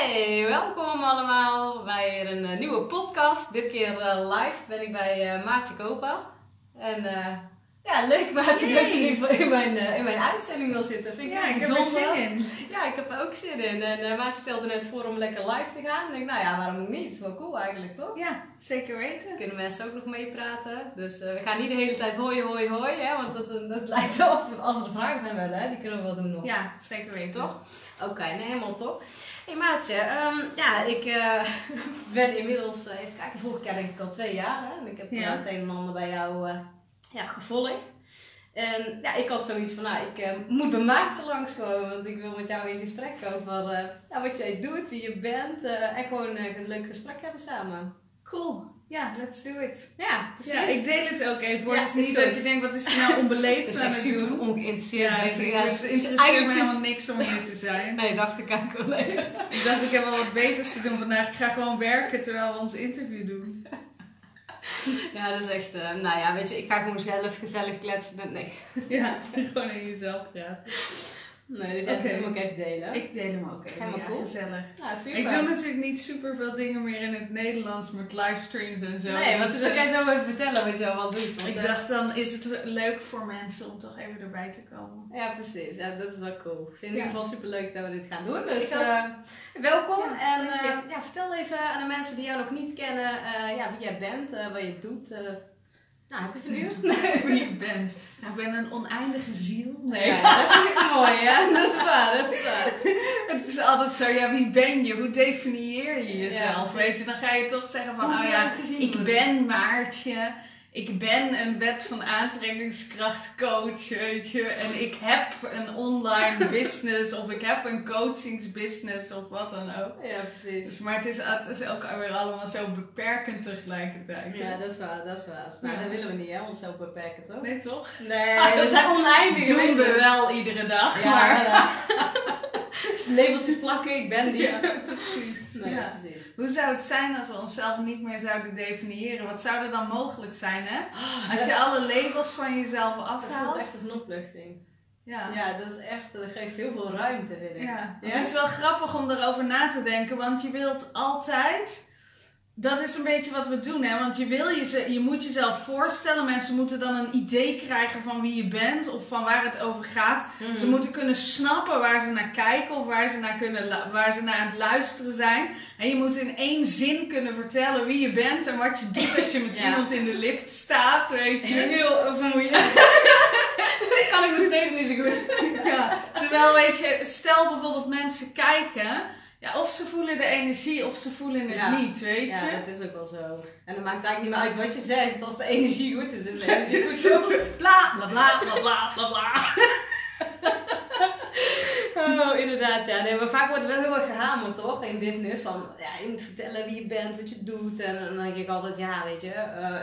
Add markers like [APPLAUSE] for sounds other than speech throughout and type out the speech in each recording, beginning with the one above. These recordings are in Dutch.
Hey, welkom allemaal bij een uh, nieuwe podcast. Dit keer uh, live ben ik bij uh, Maartje Kopa. En ja, leuk Maartje dat je in mijn, in mijn uitzending wil zitten. Vind ik ja, ik heb er zin in. Ja, ik heb er ook zin in. En Maartje stelde net voor om lekker live te gaan. En ik denk, nou ja, waarom ook niet? Het is wel cool eigenlijk, toch? Ja, zeker weten. Kunnen mensen ook nog meepraten. Dus we gaan niet de hele tijd hoi, hoi, hoi. Hè, want dat, dat [LAUGHS] lijkt wel, als er vragen zijn wel, hè, die kunnen we wel doen nog. Ja, zeker weten. Toch? Oké, okay, nee, helemaal top. Hey Maatje, um, ja, ik uh, [LAUGHS] ben inmiddels, uh, even kijken, vorige keer denk ik al twee jaar. Hè, en ik heb ja. uh, het een en ander bij jou ja, gevolgd. En ja, ik had zoiets van, nou, ik moet bij Maartje langskomen. Want ik wil met jou in gesprek over ja, wat jij doet, wie je bent. en gewoon een leuk gesprek hebben samen. Cool. Ja, let's do it. Ja, precies. Ja, ik deel het ook even voor. Ja, dus niet dat je denkt, wat is nou onbeleefd [LAUGHS] Het is echt super ongeïnteresseerd. Ja, ja, het interesseert me helemaal niks om hier te zijn. [LAUGHS] Nee, dacht ik eigenlijk wel. ik dacht, ik heb wel wat beters te doen vandaag. Ik ga gewoon werken terwijl we ons interview doen. [LAUGHS] [LAUGHS] Ja, dat is echt, uh, nou ja, weet je, ik ga gewoon zelf gezellig kletsen. Nee. Ja, [LAUGHS] gewoon in jezelf praten. Nee, dus jij okay. hem ook even delen. Ik deel hem ook even. Helemaal ja, cool. gezellig. Ja, super. Ik doe natuurlijk niet super veel dingen meer in het Nederlands met livestreams en zo. Nee, want dus, dan kan je zo even vertellen wat je allemaal doet. Want ik uh, dacht dan is het leuk voor mensen om toch even erbij te komen. Ja, precies. Ja, dat is wel cool. Ik vind het in ieder geval super leuk dat we dit gaan doen. Dus uh, welkom. en ja, vertel even aan de mensen die jou nog niet kennen ja, wie jij bent, wat je doet. Nou, heb je vernieuwd? [LAUGHS] Nee. Wie je bent. Nou, ik ben een oneindige ziel. Nee. Ja, dat vind ik mooi, hè? [LAUGHS] Dat is waar, dat is waar. Het is altijd zo, ja, wie ben je? Hoe definieer je jezelf? Ja, Weet je, dan ga je toch zeggen van, oh ja, ik ben Maartje ik ben een wet van aantrekkingskracht coach, weet je. En ik heb een online [LAUGHS] business of ik heb een coachingsbusiness of wat dan ook. Ja, precies. Dus, maar het is, het is ook weer allemaal zo beperkend tegelijkertijd. Ja, dat is waar, dat is waar. Nou, ja. dat willen we niet, hè, onszelf beperken, toch? Nee, toch? Nee, [LAUGHS] ah, dat zijn oneindig. doen we wel iedere dag, ja, maar... Ja. [LAUGHS] labeltjes plakken, ik ben die. Precies. Nee, ja. precies. Hoe zou het zijn als we onszelf niet meer zouden definiëren? Wat zou er dan mogelijk zijn, hè? Oh, als je alle labels van jezelf afhaalt. Dat voelt echt als een opluchting. Ja. ja, dat is echt, dat geeft heel veel ruimte, vind ik. Ja. Het is wel grappig om erover na te denken, want je wilt altijd dat is een beetje wat we doen, hè? Want je, wil je, je moet jezelf voorstellen. Mensen moeten dan een idee krijgen van wie je bent of van waar het over gaat. Mhm. Ze moeten kunnen snappen waar ze naar kijken of waar ze naar, kunnen, waar ze naar aan het luisteren zijn. En je moet in één zin kunnen vertellen wie je bent en wat je doet als je met [LAUGHS] iemand in de lift staat, weet je. [LAUGHS] Heel vermoeiend. [LAUGHS] dat kan ik nog steeds niet zo goed. ja. Terwijl, weet je, stel bijvoorbeeld mensen kijken ja, of ze voelen de energie of ze voelen het niet, weet je? Ja, dat is ook wel zo. En dan maakt het eigenlijk niet meer uit wat je zegt. Als de energie goed is, is de energie [LAUGHS] goed zo. Bla, bla, bla, bla, bla, bla, bla. [LAUGHS] Oh, inderdaad, ja. Nee, maar vaak wordt er wel heel erg gehamerd, toch? In business. Van, ja, je moet vertellen wie je bent, wat je doet. En dan denk ik altijd, ja, weet je... Uh,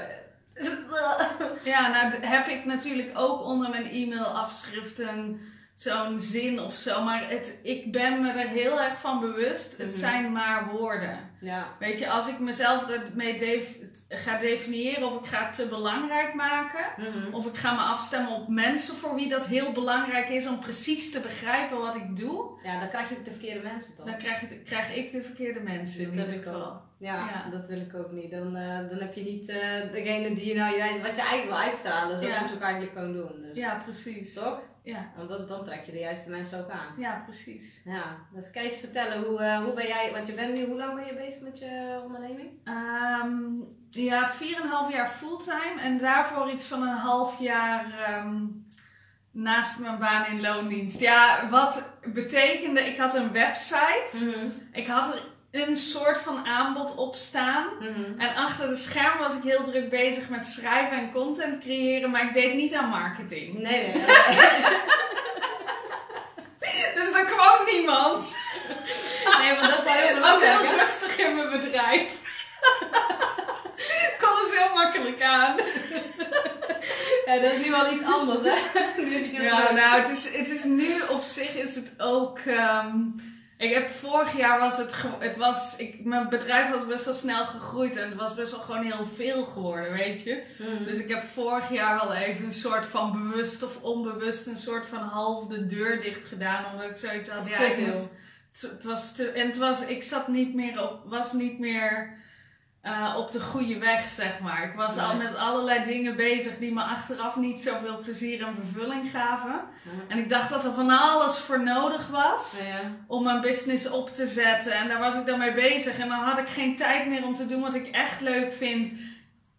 [LAUGHS] ja, nou heb ik natuurlijk ook onder mijn e-mail afschriften zo'n zin of zo. Maar het, ik ben me er heel erg van bewust. Het mhm. zijn maar woorden. Ja. Weet je, als ik mezelf ermee def, ga definiëren of ik ga het te belangrijk maken. Mhm. Of ik ga me afstemmen op mensen voor wie dat heel belangrijk is om precies te begrijpen wat ik doe. Ja, dan krijg je de verkeerde mensen toch? Dan krijg, je, krijg ik de verkeerde mensen. Dat heb ik ook. Ja, dat wil ik ook niet. Dan, uh, dan heb je niet uh, degene die je nou juist, wat je eigenlijk wil uitstralen. Zo ja. moet je ook eigenlijk gewoon doen. Dus. Ja, precies. Toch? Ja. Want dan, dan trek je de juiste mensen ook aan. Ja, precies. Ja, dus kan je eens vertellen, hoe, uh, hoe ben jij, want je bent nu, hoe lang ben je bezig met je onderneming? Um, ja, 4,5 jaar fulltime en daarvoor iets van een half jaar um, naast mijn baan in loondienst. Ja, wat betekende, ik had een website, mm -hmm. ik had er een soort van aanbod op staan. Mhm. En achter de scherm was ik heel druk bezig met schrijven en content creëren, maar ik deed niet aan marketing. Nee, nee. [LAUGHS] dus er kwam niemand. Nee, want dat is wel heel belangrijk. was heel rustig in mijn bedrijf. [LAUGHS] kon het heel makkelijk aan. Ja, dat is nu wel iets anders, hè? [LAUGHS] Nu heb je ja, nou, het is, het is nu op zich is het ook... Um, ik heb vorig jaar was het, het was, ik, mijn bedrijf was best wel snel gegroeid en het was best wel gewoon heel veel geworden, weet je. Mm. Dus ik heb vorig jaar wel even een soort van bewust of onbewust een soort van half de deur dicht gedaan, omdat ik zoiets had, ja, te veel. het was te, en het was, ik zat niet meer op, was niet meer uh, op de goede weg, zeg maar. Ik was al met allerlei dingen bezig die me achteraf niet zoveel plezier en vervulling gaven. En ik dacht dat er van alles voor nodig was ja. om mijn business op te zetten. En daar was ik dan mee bezig. En dan had ik geen tijd meer om te doen wat ik echt leuk vind.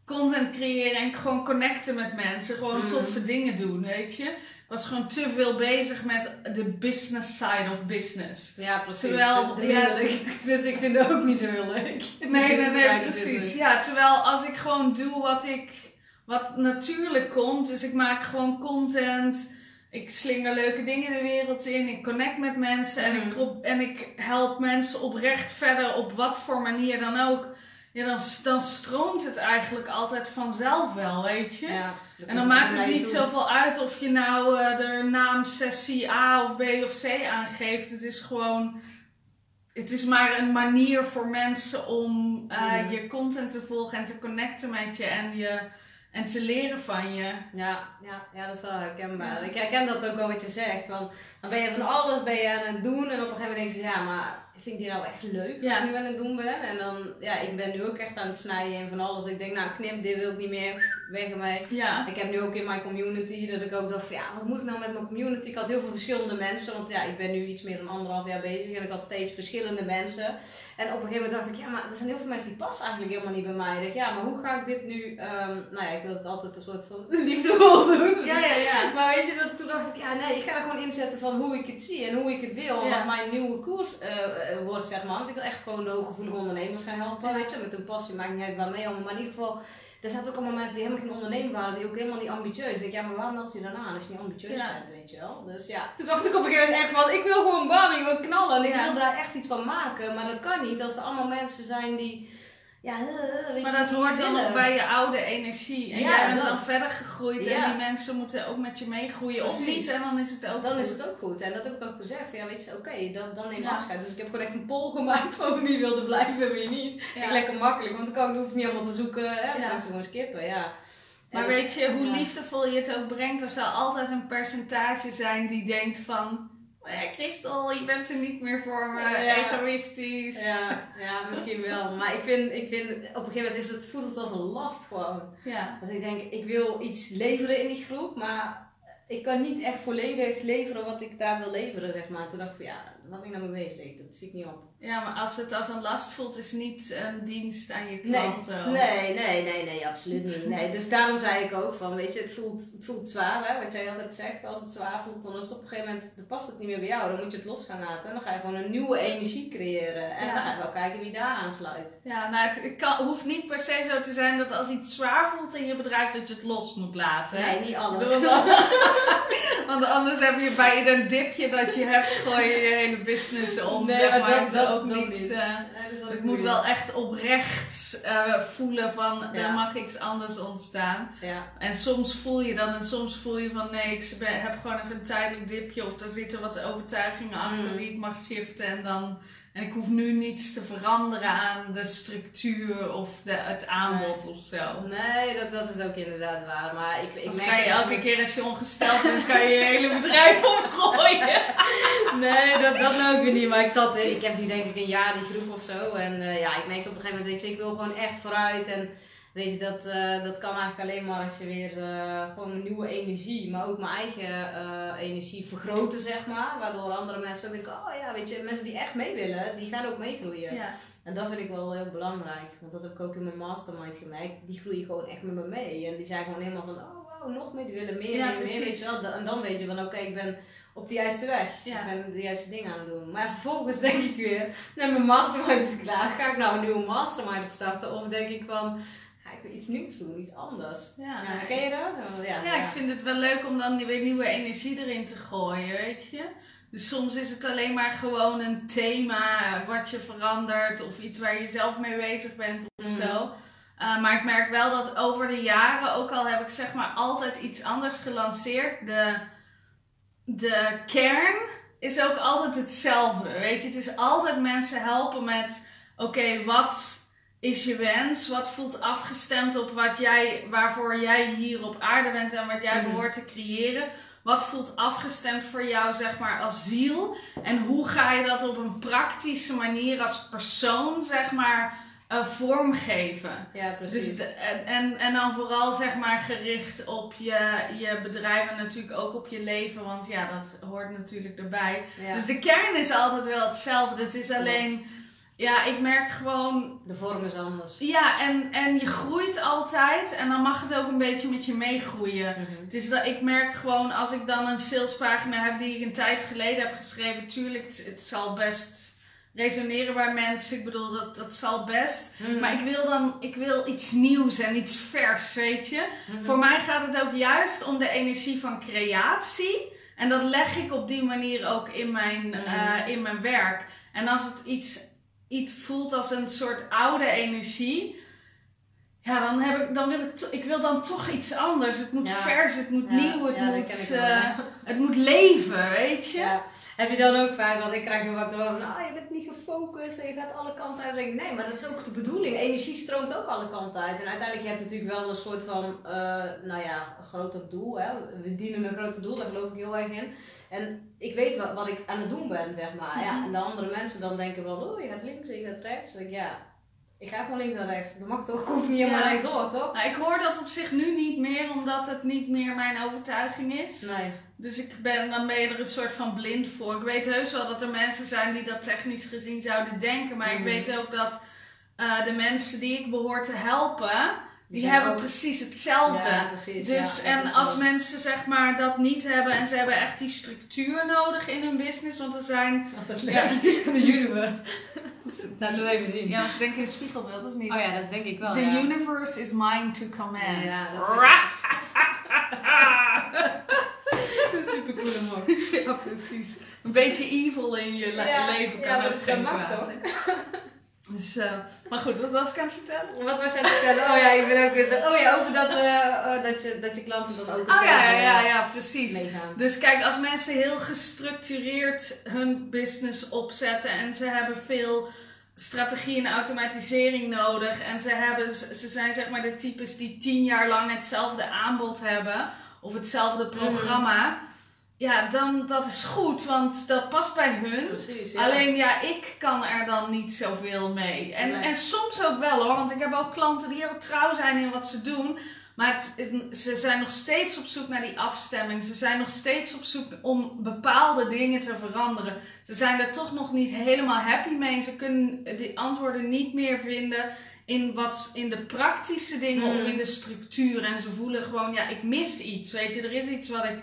Content creëren en gewoon connecten met mensen. Gewoon mm. toffe dingen doen, weet je was gewoon te veel bezig met de business side of business. Ja, precies. Terwijl, ja, [LAUGHS] [LAUGHS] dus ik vind het ook niet zo heel leuk. Nee, nee, nee, precies. Ja, terwijl als ik gewoon doe wat ik, wat natuurlijk komt, dus ik maak gewoon content, ik slinger leuke dingen de wereld in, ik connect met mensen en, ik, mhm. en ik help mensen oprecht verder op wat voor manier dan ook. Ja, dan, dan stroomt het eigenlijk altijd vanzelf wel, weet je. Ja. En dan maakt het niet zoveel uit of je nou uh, de naam sessie A of B of C aangeeft. Het is gewoon. Het is maar een manier voor mensen om uh, je content te volgen en te connecten met je en, je, en te leren van je. Ja, ja, ja dat is wel herkenbaar. Ik herken dat ook wel wat je zegt. Want dan ben je van alles ben je aan het doen en op een gegeven moment denk je, ja, maar vind ik die nou echt leuk wat ik nu aan het doen ben? En dan, ja, ik ben nu ook echt aan het snijden en van alles. Ik denk, nou, knip, dit wil ik niet meer weg ermee. Ja. Ik heb nu ook in mijn community dat ik ook dacht van ja, wat moet ik nou met mijn community? Ik had heel veel verschillende mensen, want ja, ik ben nu iets meer dan anderhalf jaar bezig en ik had steeds verschillende mensen. En op een gegeven moment dacht ik, ja, maar er zijn heel veel mensen die passen eigenlijk helemaal niet bij mij. Ik dacht, ja, maar hoe ga ik dit nu, um, nou ja, ik wil het altijd een soort van [LAUGHS] liefdevol doen. Ja, ja, ja. Maar weet je, dat, toen dacht ik, ja, nee, ik ga er gewoon inzetten van hoe ik het zie en hoe ik het wil. Ja. Wat mijn nieuwe koers uh, wordt, zeg maar. Want ik wil echt gewoon de hooggevoelige ondernemers gaan helpen, weet je, met een passie, maakt niet uit waarmee, maar in ieder geval er zaten ook allemaal mensen die helemaal geen ondernemer waren, die ook helemaal niet ambitieus. Ik denk, ja, maar waarom had je dan aan als je niet ambitieus bent, weet je wel? Dus ja, toen dacht ik op een gegeven moment echt van, ik wil gewoon bam, ik wil knallen en ik wil daar echt iets van maken. Maar dat kan niet als er allemaal mensen zijn die ja, maar dat hoort dan nog bij je oude energie. En jij bent dan verder gegroeid en die mensen moeten ook met je meegroeien. Of niet, en dan is het ook Dan goed. is het ook goed. En dat heb ik ook gezegd. Ja, weet je, oké, dan, dan neem ik afscheid. Dus ik heb gewoon echt een poll gemaakt van wie wilde blijven en wie niet. Ja. lekker makkelijk, want dan kan, hoef ik niet allemaal te zoeken. Hè? Dan kan ze gewoon skippen, ja. Maar weet je, hoe liefdevol je het ook brengt, er zal altijd een percentage zijn die denkt van ja, Christel, je bent er niet meer voor me, egoïstisch. Ja, ja, misschien wel. Maar ik vind, ik vind, op een gegeven moment is het, voelt het als een last gewoon. Ja. Dus ik denk, ik wil iets leveren in die groep, maar ik kan niet echt volledig leveren wat ik daar wil leveren, zeg maar. Toen dacht ik van, ja, wat ben ik nou mee bezig? Dat zie ik niet op. Ja, maar als het als een last voelt, is niet een dienst aan je klanten. Nee, nee, nee, nee, absoluut niet. [LAUGHS] Nee, dus daarom zei ik ook van, weet je, het voelt, het voelt zwaar, hè, wat jij altijd zegt. Als het zwaar voelt, dan is het op een gegeven moment, dan past het niet meer bij jou. Dan moet je het los gaan laten. En dan ga je gewoon een nieuwe energie creëren. En dan ga je wel kijken wie daar aansluit. Ja, nou, het kan, hoeft niet per se zo te zijn dat als iets zwaar voelt in je bedrijf, dat je het los moet laten. Nee, niet alles. [LAUGHS] [LAUGHS] Want anders heb je bij ieder dipje dat je hebt, gooi je je hele business om. Nee, zeg maar. dat, dat, ook niet. Uh, het moet wel echt oprecht uh, voelen van ja. er mag iets anders ontstaan. Ja. En soms voel je dan en soms voel je van nee, ik heb gewoon even een tijdelijk dipje of er zitten wat overtuigingen achter mm. die ik mag shiften en dan en ik hoef nu niets te veranderen aan de structuur of de, het aanbod nee. of zo. Nee, dat, dat is ook inderdaad waar. Maar ik, ik merk kan je elke keer als je ongesteld bent, kan je je hele [LAUGHS] bedrijf omgooien. [LAUGHS] nee, dat, dat nou ook weer niet. Maar ik zat, ik heb nu denk ik een jaar die groep of zo. En uh, ja, ik merkte op een gegeven moment, weet je, ik wil gewoon echt vooruit. En Weet je, dat, uh, dat kan eigenlijk alleen maar als je weer uh, gewoon een nieuwe energie, maar ook mijn eigen uh, energie vergroten, zeg maar. Waardoor andere mensen ook denken, oh ja, weet je, mensen die echt mee willen, die gaan ook meegroeien. Ja. En dat vind ik wel heel belangrijk. Want dat heb ik ook in mijn mastermind gemerkt. Die groeien gewoon echt met me mee. En die zijn gewoon helemaal van, oh wow, nog meer, die willen meer, ja, meer, meer. Weet je wel. En dan weet je van, oké, ik ben op de juiste weg. Ja. Ik ben de juiste dingen aan het doen. Maar vervolgens denk ik weer, nee, mijn mastermind is klaar. Ga ik nou een nieuwe mastermind opstarten? Of denk ik van ik wil iets nieuws doen, iets anders. Ja, ja ken je dat? Ja, ja, ik vind het wel leuk om dan weer nieuwe energie erin te gooien, weet je. Dus soms is het alleen maar gewoon een thema wat je verandert of iets waar je zelf mee bezig bent of mhm. zo. Uh, maar ik merk wel dat over de jaren, ook al heb ik zeg maar altijd iets anders gelanceerd, de, de kern is ook altijd hetzelfde. Weet je, het is altijd mensen helpen met: oké, wat is je wens? Wat voelt afgestemd op wat jij, waarvoor jij hier op aarde bent en wat jij mhm. behoort te creëren? wat voelt afgestemd voor jou, zeg maar, als ziel? En hoe ga je dat op een praktische manier als persoon, zeg maar, uh, vormgeven? Ja, precies. Dus en, en dan vooral, zeg maar, gericht op je, je bedrijf en natuurlijk ook op je leven, want ja, dat hoort natuurlijk erbij. Dus de kern is altijd wel hetzelfde. Het is alleen ja, ik merk gewoon. De vorm is anders. Ja, en, en je groeit altijd en dan mag het ook een beetje met je meegroeien. Mm Dus dat, ik merk gewoon als ik dan een salespagina heb die ik een tijd geleden heb geschreven, tuurlijk, het, het zal best resoneren bij mensen. Ik bedoel, dat, dat zal best. Mhm. Maar ik wil dan ik wil iets nieuws en iets vers, weet je. Mhm. Voor mij gaat het ook juist om de energie van creatie. En dat leg ik op die manier ook in mijn, mhm. eh, in mijn werk. En als het iets iets voelt als een soort oude energie. Ja, dan, heb ik, dan wil ik, ik wil dan toch iets anders. Het moet vers, het moet nieuw, het, moet, uh, het moet leven, weet je. Heb je dan ook vaak, want ik krijg nu wat door van, oh, je bent niet gefocust en je gaat alle kanten uit. denk ik, nee, maar dat is ook de bedoeling. Energie stroomt ook alle kanten uit. En uiteindelijk heb je natuurlijk wel een soort van, uh, nou ja, groter doel. Hè? We dienen een groter doel, daar geloof ik heel erg in. En ik weet wat, wat ik aan het doen ben, zeg maar. Ja, mhm. en de andere mensen dan denken wel, oh, je gaat links en je gaat rechts. Dan denk ik, ja, ik ga gewoon links en rechts. Dat mag toch, ik hoef niet helemaal ja. door, toch? Nou, ik hoor dat op zich nu niet meer, omdat het niet meer mijn overtuiging is. Nee. Dus ik ben, dan ben je er een soort van blind voor. Ik weet heus wel dat er mensen zijn die dat technisch gezien zouden denken. Maar ik mhm. weet ook dat uh, de mensen die ik behoor te helpen die, hebben precies hetzelfde. Ja, precies, dus en als mensen zeg maar dat niet hebben en ze hebben echt die structuur nodig in hun business, want er zijn. Ja, de universe. [LAUGHS] Laten we even zien. Ja, maar ze denken in een spiegelbeeld of niet? Oh ja, dat denk ik wel. The universe is mine to command. Ja, dat [LAUGHS] [LAUGHS] is super cool man. [LAUGHS] Ja, precies. Een beetje evil in je leven kan ook geen kwaad. [LAUGHS] Dus, uh, maar goed, wat was ik aan het vertellen? Wat was je aan het vertellen? Oh ja, ik ben ook weer zo. Oh ja, over dat, uh, dat, je, dat je klanten dan ook oh, ja, ja, ja, ja, precies. Meegaan. Dus kijk, als mensen heel gestructureerd hun business opzetten en ze hebben veel strategie en automatisering nodig en ze, hebben, ze zijn zeg maar de types die tien jaar lang hetzelfde aanbod hebben of hetzelfde mhm. programma. Ja, dan dat is goed, want dat past bij hun. Precies, ja. Alleen ja, ik kan er dan niet zoveel mee. En, en soms ook wel hoor, want ik heb ook klanten die heel trouw zijn in wat ze doen. Maar het, ze zijn nog steeds op zoek naar die afstemming. Ze zijn nog steeds op zoek om bepaalde dingen te veranderen. Ze zijn er toch nog niet helemaal happy mee. Ze kunnen die antwoorden niet meer vinden in, wat, in de praktische dingen of mm. in de structuur. En ze voelen gewoon, ja, ik mis iets. Weet je, er is iets wat ik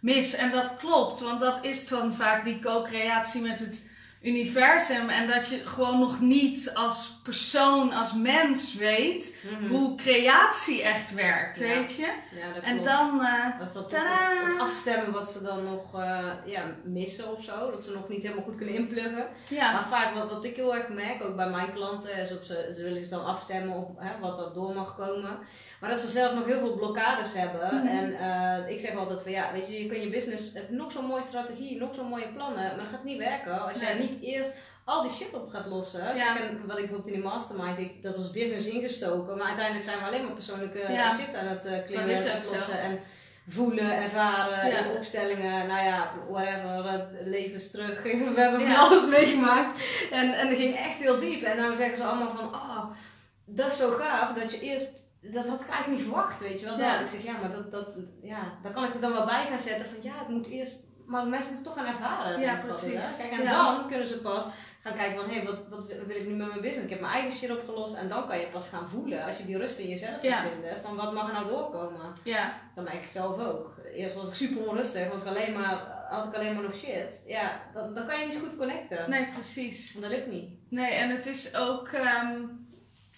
mis. En dat klopt, want dat is dan vaak die co-creatie met het universum. En dat je gewoon nog niet als persoon, als mens weet mhm. hoe creatie echt werkt, weet je? Ja, dat en dan. Uh, dat is dat, afstemmen wat ze dan nog uh, ja, missen of zo. Dat ze nog niet helemaal goed kunnen inpluggen. Ja. Maar vaak wat, wat ik heel erg merk, ook bij mijn klanten, is dat ze, ze willen dan afstemmen op hè, wat er door mag komen. Maar dat ze zelf nog heel veel blokkades hebben. Mhm. En uh, ik zeg altijd van ja, weet je, je kunt je business, nog zo'n mooie strategie, nog zo'n mooie plannen, maar dat gaat niet werken als jij niet eerst al die shit op gaat lossen. Ja. En wat ik bijvoorbeeld in de mastermind, ik, dat was business ingestoken, maar uiteindelijk zijn we alleen maar persoonlijke shit aan het uh, klimmen en. En voelen, ervaren, in opstellingen, nou ja, whatever, levens terug. [LAUGHS] We hebben van alles meegemaakt. En, en dat ging echt heel diep. En dan zeggen ze allemaal van, oh, dat is zo gaaf dat je eerst dat had ik eigenlijk niet verwacht, weet je wel. Dat ik zeg, ja, maar dat, dat, ja, daar kan ik er dan wel bij gaan zetten van, ja, het moet eerst maar mensen moeten toch gaan ervaren. Ja, precies. Kijk, en dan kunnen ze pas gaan kijken van, hé, hey, wat, wat wil ik nu met mijn business? Ik heb mijn eigen shit opgelost en dan kan je pas gaan voelen, als je die rust in jezelf ja. vinden, van wat mag er nou doorkomen? Ja. Dan merk ik zelf ook. Eerst was ik super onrustig, was ik alleen maar, had ik alleen maar nog shit. Ja, dan, dan kan je niet zo goed connecten. Nee, precies. Want dat lukt niet. Nee, en het is ook... Um,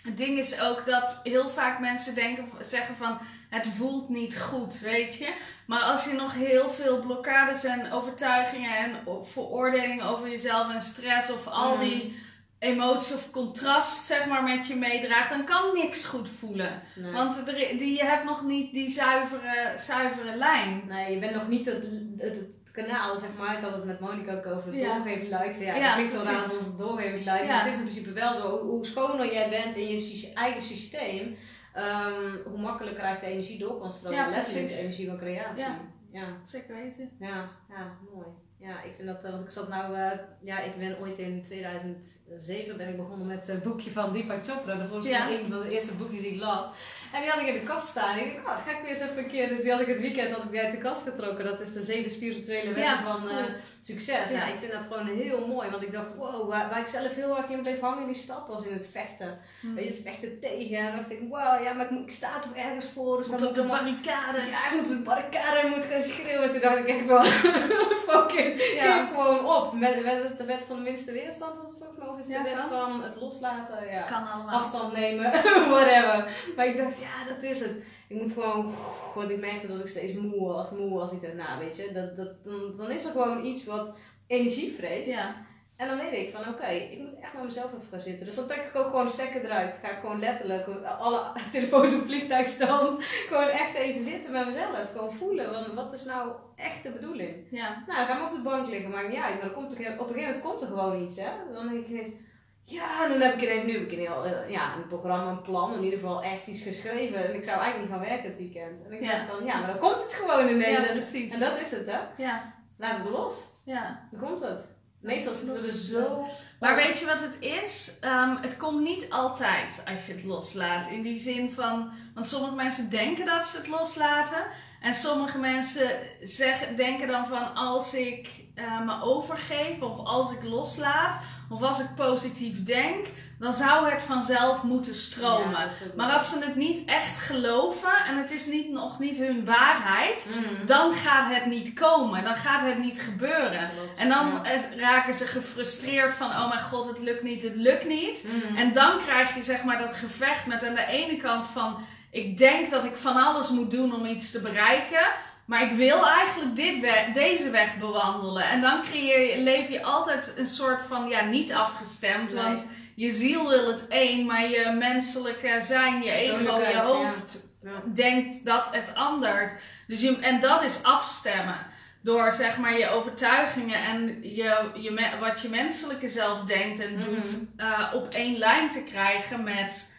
het ding is ook dat heel vaak mensen denken, zeggen van het voelt niet goed, weet je. Maar als je nog heel veel blokkades en overtuigingen en veroordelingen over jezelf en stress of al die emoties of contrast zeg maar met je meedraagt, dan kan niks goed voelen. Want die, je hebt nog niet die zuivere, zuivere lijn. Nee, je bent nog niet het, het, kanaal, zeg maar. Ik had het met Monika ook over ja. doorgeven likes. Ja, het klinkt zo raar als doorgeven like. Maar het is in principe wel zo. Hoe schoner jij bent in je eigen systeem, um, hoe makkelijker eigenlijk de energie door kan stromen. Ja, letterlijk de energie van creatie. Ja. Ja. Zeker weten. Ja, ja, mooi. Ja, ik vind dat, uh, want ik zat nou, uh, ja, ik ben ooit in 2007 ben ik begonnen met het boekje van Deepak Chopra. Dat was ja. een van de eerste boekjes die ik las. En die had ik in de kast staan. En ik dacht, oh, dan ga ik weer eens even een keer. Dus die had ik het weekend had ik die uit de kast getrokken. Dat is de zeven spirituele wetten ja, van uh, succes. Ja. ik vind dat gewoon heel mooi. Want ik dacht, wow, waar, waar ik zelf heel erg in bleef hangen in die stap was in het vechten. Hmm. Weet je, het vechten tegen. En dan dacht ik, wow, ja, maar ik, ik sta toch ergens voor. Dus moet dan op de barricade. Ja, ik moet op de barricade moet gaan schreeuwen. Toen dacht ik echt wel, [LAUGHS] fucking, geef gewoon op. De is de wet van de minste weerstand, was het ook nog. Is de wet van het loslaten. Ja. Kan allemaal. Afstand nemen, [LAUGHS] whatever. Maar ik dacht, ja, dat is het. Ik moet gewoon, want ik merkte dat ik steeds moe was, moe was. Ik dacht, nou weet je, dat, dat, dan, dan is er gewoon iets wat energie vreet. Ja. En dan weet ik van, oké, ik moet echt met mezelf even gaan zitten. Dus dan trek ik ook gewoon de stekker eruit. Ga ik gewoon letterlijk alle [LAUGHS] telefoons op vliegtuigstand. [LAUGHS] gewoon echt even zitten met mezelf. Gewoon voelen, want wat is nou echt de bedoeling? Ja. Nou, dan ga ik op de bank liggen, maakt niet uit. Maar dan komt er, op een gegeven moment komt er gewoon iets, hè. Dan denk ik ineens, ja, en dan heb ik ineens nu heb ik een, heel, eh, ja, een programma, een plan, in ieder geval echt iets geschreven. En ik zou eigenlijk niet gaan werken het weekend. En ik dacht van, ja, maar dan komt het gewoon ineens. Ja, precies. En dat is het, hè. Ja. Laat het los. Ja. Dan komt het. Meestal zitten we er zo. Maar weet je wat het is? Um, het komt niet altijd als je het loslaat. In die zin van. Want sommige mensen denken dat ze het loslaten. En sommige mensen zeggen, denken dan van als ik uh, me overgeef of als ik loslaat of als ik positief denk, dan zou het vanzelf moeten stromen. maar als ze het niet echt geloven en het is niet, nog niet hun waarheid, mm. dan gaat het niet komen. Dan gaat het niet gebeuren. En dan raken ze gefrustreerd van: oh mijn god, het lukt niet, het lukt niet. Mm. En dan krijg je zeg maar dat gevecht met aan de ene kant van: ik denk dat ik van alles moet doen om iets te bereiken. Maar ik wil eigenlijk dit deze weg bewandelen. En dan creëer je, leef je altijd een soort van ja, niet afgestemd. Want je ziel wil het één, maar je menselijke zijn, je ego, je hoofd denkt dat het anders. Dus je, en dat is afstemmen. Door zeg maar je overtuigingen en je, je, wat je menselijke zelf denkt en doet mhm. uh, op één lijn te krijgen met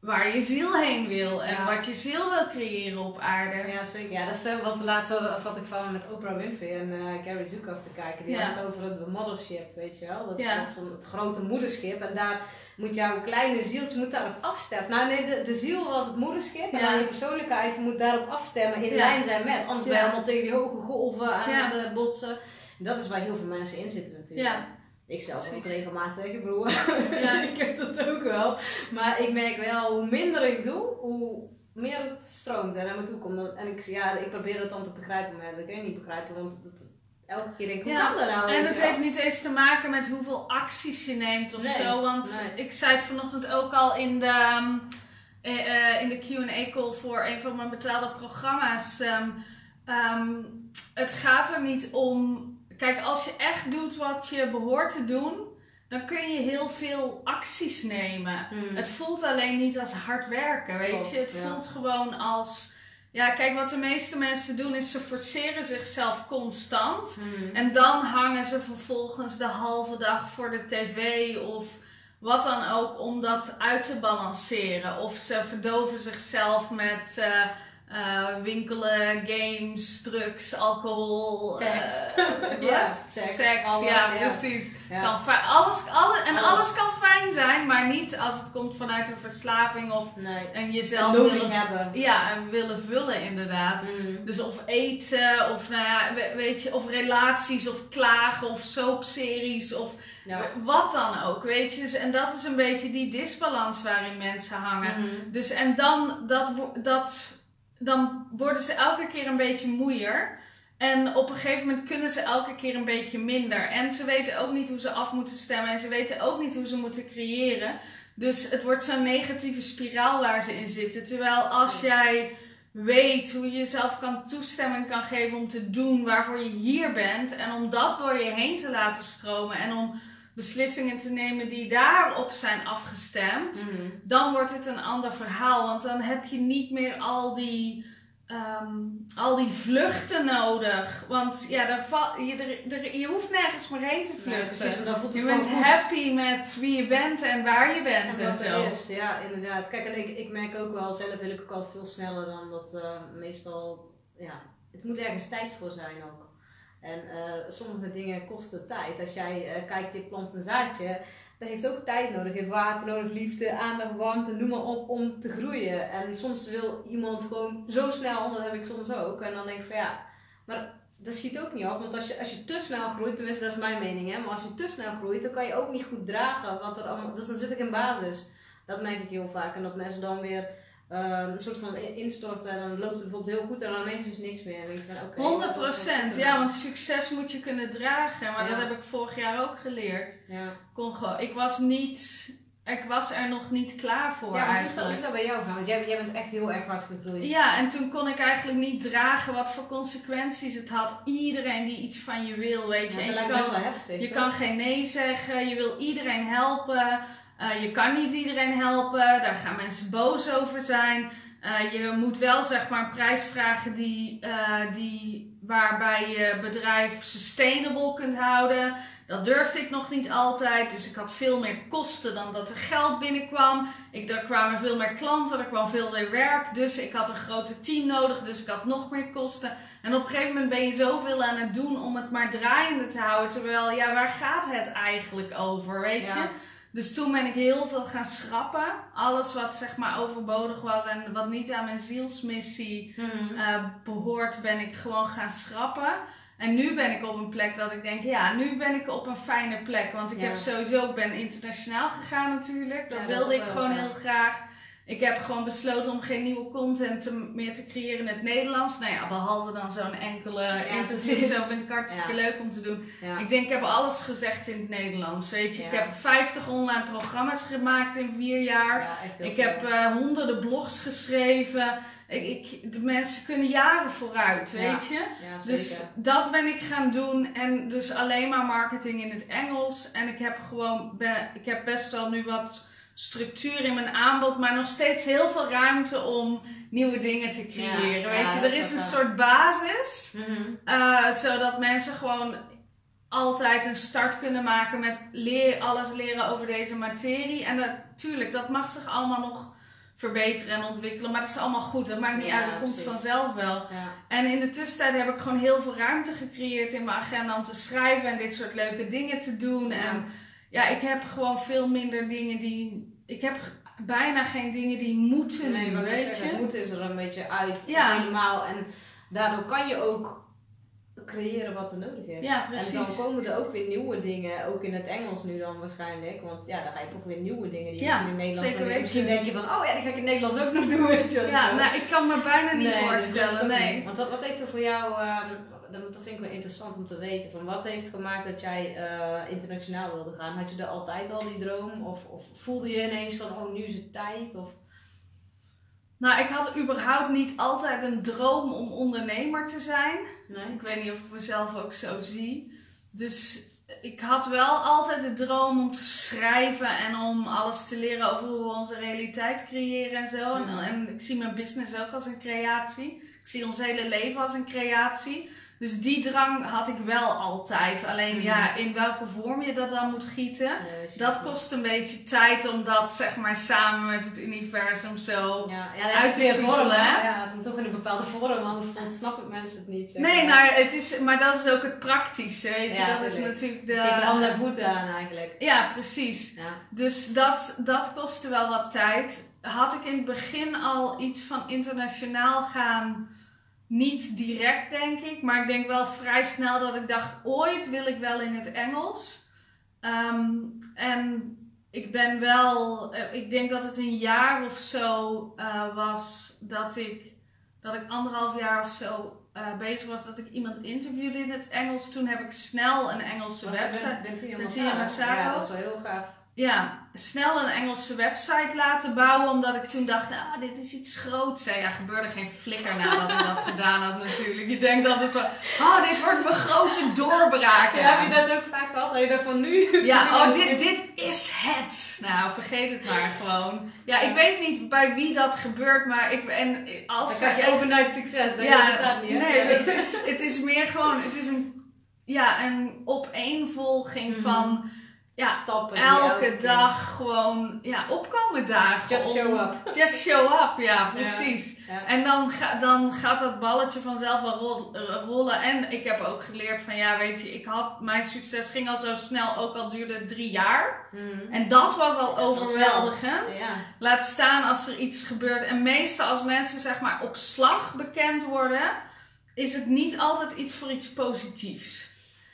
waar je ziel heen wil en wat je ziel wil creëren op aarde. Ja, zeker. Ja, dat is uh, wat laatste zat ik van met Oprah Winfrey en uh, Gary Zukav te kijken. Die had het over het mothership, weet je wel. Dat, dat van het grote moederschip. En daar moet jouw kleine zieltje moet daarop afstemmen. Nou nee, de, de ziel was het moederschip. En dan je persoonlijkheid moet daarop afstemmen, in lijn zijn met. Anders ben je allemaal tegen die hoge golven aan het uh, botsen. En dat is waar heel veel mensen in zitten natuurlijk. Ik zelf ook regelmatig, broer. Ja. [LAUGHS] ik heb dat ook wel. Maar ik merk wel, hoe minder ik doe, hoe meer het stroomt en naar me toe komt. En ik, ja, ik probeer het dan te begrijpen, maar dat kun je niet begrijpen, want elke keer denk ik, hoe kan dat nou? En het heeft niet eens te maken met hoeveel acties je neemt of zo. Want ik zei het vanochtend ook al in de, um, uh, in de Q&A call voor een van mijn betaalde programma's. Um, um, het gaat er niet om Kijk, als je echt doet wat je behoort te doen, dan kun je heel veel acties nemen. Hmm. Het voelt alleen niet als hard werken, weet je. Het voelt gewoon als. Ja, kijk, wat de meeste mensen doen is ze forceren zichzelf constant. Hmm. En dan hangen ze vervolgens de halve dag voor de tv of wat dan ook om dat uit te balanceren. Of ze verdoven zichzelf met. Uh, uh, winkelen, games, drugs, alcohol. Seks. [LAUGHS] Uh, ja, seks. seks ja, precies. Kan alles, alles, en alles. kan fijn zijn, maar niet als het komt vanuit een verslaving of nee. en jezelf willen hebben. Ja, en willen vullen inderdaad. Mm. Dus of eten, of nou ja, weet je, of relaties, of klagen, of soapseries, of wat dan ook, weet je. Dus, en dat is een beetje die disbalans waarin mensen hangen. Mm. Dus en dan dat, dat dan worden ze elke keer een beetje moeier. En op een gegeven moment kunnen ze elke keer een beetje minder. En ze weten ook niet hoe ze af moeten stemmen. En ze weten ook niet hoe ze moeten creëren. Dus het wordt zo'n negatieve spiraal waar ze in zitten. Terwijl als jij weet hoe je jezelf kan toestemming kan geven om te doen waarvoor je hier bent. En om dat door je heen te laten stromen. En om beslissingen te nemen die daarop zijn afgestemd, mhm. dan wordt het een ander verhaal. Want dan heb je niet meer al die, ehm, al die vluchten nodig. Want ja, daar je, er, je hoeft nergens meer heen te vluchten. je bent happy met wie je bent en waar je bent en, en. Is. Ja, inderdaad. Kijk, en ik, ik merk ook wel, zelf wil ik ook altijd veel sneller dan dat uh, meestal ja, het moet ergens tijd voor zijn ook. En sommige dingen kosten tijd. Als jij kijkt, je plant een zaadje, dat heeft ook tijd nodig. Je heeft water nodig, liefde, aandacht, warmte, noem maar op, om te groeien. En soms wil iemand gewoon zo snel, dat heb ik soms ook. En dan denk ik van ja, maar dat schiet ook niet op. Want als je, als je te snel groeit, tenminste dat is mijn mening, hè, maar als je te snel groeit, dan kan je ook niet goed dragen. Wat er allemaal, dus dan zit ik in basis. Dat merk ik heel vaak. En dat mensen dan weer uh, een soort van instorten en dan loopt het bijvoorbeeld heel goed en dan ineens is niks meer. En ik ben, okay, 100 procent, ja, want succes moet je kunnen dragen. Maar dat heb ik vorig jaar ook geleerd. Ja. Kon gewoon, ik was niet ik was er nog niet klaar voor ja, eigenlijk. Hoe is dat bij jou gaan? Want jij, jij bent echt heel erg hard gegroeid. Ja, en toen kon ik eigenlijk niet dragen wat voor consequenties het had. Iedereen die iets van je wil, weet je. Ja, dat lijkt best wel heftig. Je kan geen nee zeggen, je wil iedereen helpen. Uh, je kan niet iedereen helpen, daar gaan mensen boos over zijn. Uh, je moet wel zeg maar een prijs vragen die, uh, die, waarbij je bedrijf sustainable kunt houden. Dat durfde ik nog niet altijd. Dus ik had veel meer kosten dan dat er geld binnenkwam. Ik, er kwamen veel meer klanten, er kwam veel meer werk. Dus ik had een grote team nodig. Dus ik had nog meer kosten. En op een gegeven moment ben je zoveel aan het doen om het maar draaiende te houden. Terwijl, ja, waar gaat het eigenlijk over? Weet je? Dus toen ben ik heel veel gaan schrappen. Alles wat zeg maar overbodig was en wat niet aan mijn zielsmissie uh, behoort, ben ik gewoon gaan schrappen. En nu ben ik op een plek dat ik denk, ja, nu ben ik op een fijne plek. Want ik heb sowieso, ik ben internationaal gegaan natuurlijk. Dat wilde ik gewoon heel graag. Ik heb gewoon besloten om geen nieuwe content te, meer te creëren in het Nederlands. Nou ja, behalve dan zo'n enkele ja, interview. Zo vind ik hartstikke leuk om te doen. Ik denk, ik heb alles gezegd in het Nederlands. Weet je, ik heb 50 online programma's gemaakt in vier jaar. ik heb uh, honderden blogs geschreven. Ik, ik, de mensen kunnen jaren vooruit, weet je. dus dat ben ik gaan doen. En dus alleen maar marketing in het Engels. En ik heb gewoon, ben, ik heb best wel nu wat structuur in mijn aanbod, maar nog steeds heel veel ruimte om nieuwe dingen te creëren. weet je, er is een soort basis, mhm. eh, zodat mensen gewoon altijd een start kunnen maken met leer, alles leren over deze materie. En natuurlijk, dat mag zich allemaal nog verbeteren en ontwikkelen, maar dat is allemaal goed. Dat maakt niet uit, dat komt vanzelf wel. En in de tussentijd heb ik gewoon heel veel ruimte gecreëerd in mijn agenda om te schrijven en dit soort leuke dingen te doen. En ja, ik heb gewoon veel minder dingen die. Ik heb bijna geen dingen die moeten. Nee, maar weet je? Het moeten is er een beetje uit. Ja. Helemaal. En daardoor kan je ook creëren wat er nodig is. Ja, precies. En dan komen er ook weer nieuwe dingen, ook in het Engels nu dan waarschijnlijk. Want ja, dan ga je toch weer nieuwe dingen die misschien in Nederlands zeker Misschien denk je van, oh ja, die ga ik in het Nederlands ook nog doen, weet je Ja, nou, ik kan me bijna niet voorstellen, nee. Want wat, wat heeft er voor jou, um, dat, vind ik wel interessant om te weten, van wat heeft gemaakt dat jij uh, internationaal wilde gaan? Had je er altijd al die droom? Of, of voelde je ineens van, oh nu is het tijd? Of... Nou, ik had überhaupt niet altijd een droom om ondernemer te zijn. Nee. Ik weet niet of ik mezelf ook zo zie. Dus ik had wel altijd de droom om te schrijven en om alles te leren over hoe we onze realiteit creëren en zo. En, en, ik zie mijn business ook als een creatie. Ik zie ons hele leven als een creatie. Dus die drang had ik wel altijd. Alleen mhm. ja, in welke vorm je dat dan moet gieten, dat kost een beetje tijd om dat zeg maar samen met het universum zo ja, ja, uit te vormen. Ja, toch in een bepaalde vorm, anders dan snappen mensen het niet. Zeg nee, nou, het is, maar dat is ook het praktische, weet je. dat is natuurlijk de... Geeft andere voeten aan eigenlijk. Ja, precies. Dus dat, dat kostte wel wat tijd. Had ik in het begin al iets van internationaal gaan niet direct, denk ik. Maar ik denk wel vrij snel dat ik dacht: ooit wil ik wel in het Engels. Ehm, en ik ben wel, eh, ik denk dat het een jaar of zo uh, was dat ik, dat ik anderhalf jaar of zo uh, bezig was dat ik iemand interviewde in het Engels. Toen heb ik snel een Engelse was website. Bent Ja, dat is wel heel gaaf ja, snel een Engelse website laten bouwen. Omdat ik toen dacht, nou, dit is iets groots. Ja, gebeurde geen flikker nadat ik dat gedaan had natuurlijk. Je denkt dat het oh, dit wordt mijn grote doorbraak. Ja, heb je dat ook vaak al? je van nu? Ja, oh, dit, dit is het. Nou, vergeet het maar gewoon. Ja, ik weet niet bij wie dat gebeurt, maar ik... En als Dan krijg je overnight succes. Dat ja, bestaat niet, hè? Nee, het is, het is meer gewoon... Het is een, ja, een opeenvolging mm van ja, stappen. elke dag gewoon ja, opkomen dagen. Just om- show up. Just show up, ja, precies. Ja. En dan, ga, dan gaat dat balletje vanzelf wel eh, rollen. En ik heb ook geleerd van, ja, weet je, ik had, mijn succes ging al zo snel, ook al duurde het drie jaar. Mhm. En dat was al Dat overweldigend. Ja. Laat staan als er iets gebeurt. En meestal als mensen zeg maar op slag bekend worden, is het niet altijd iets voor iets positiefs.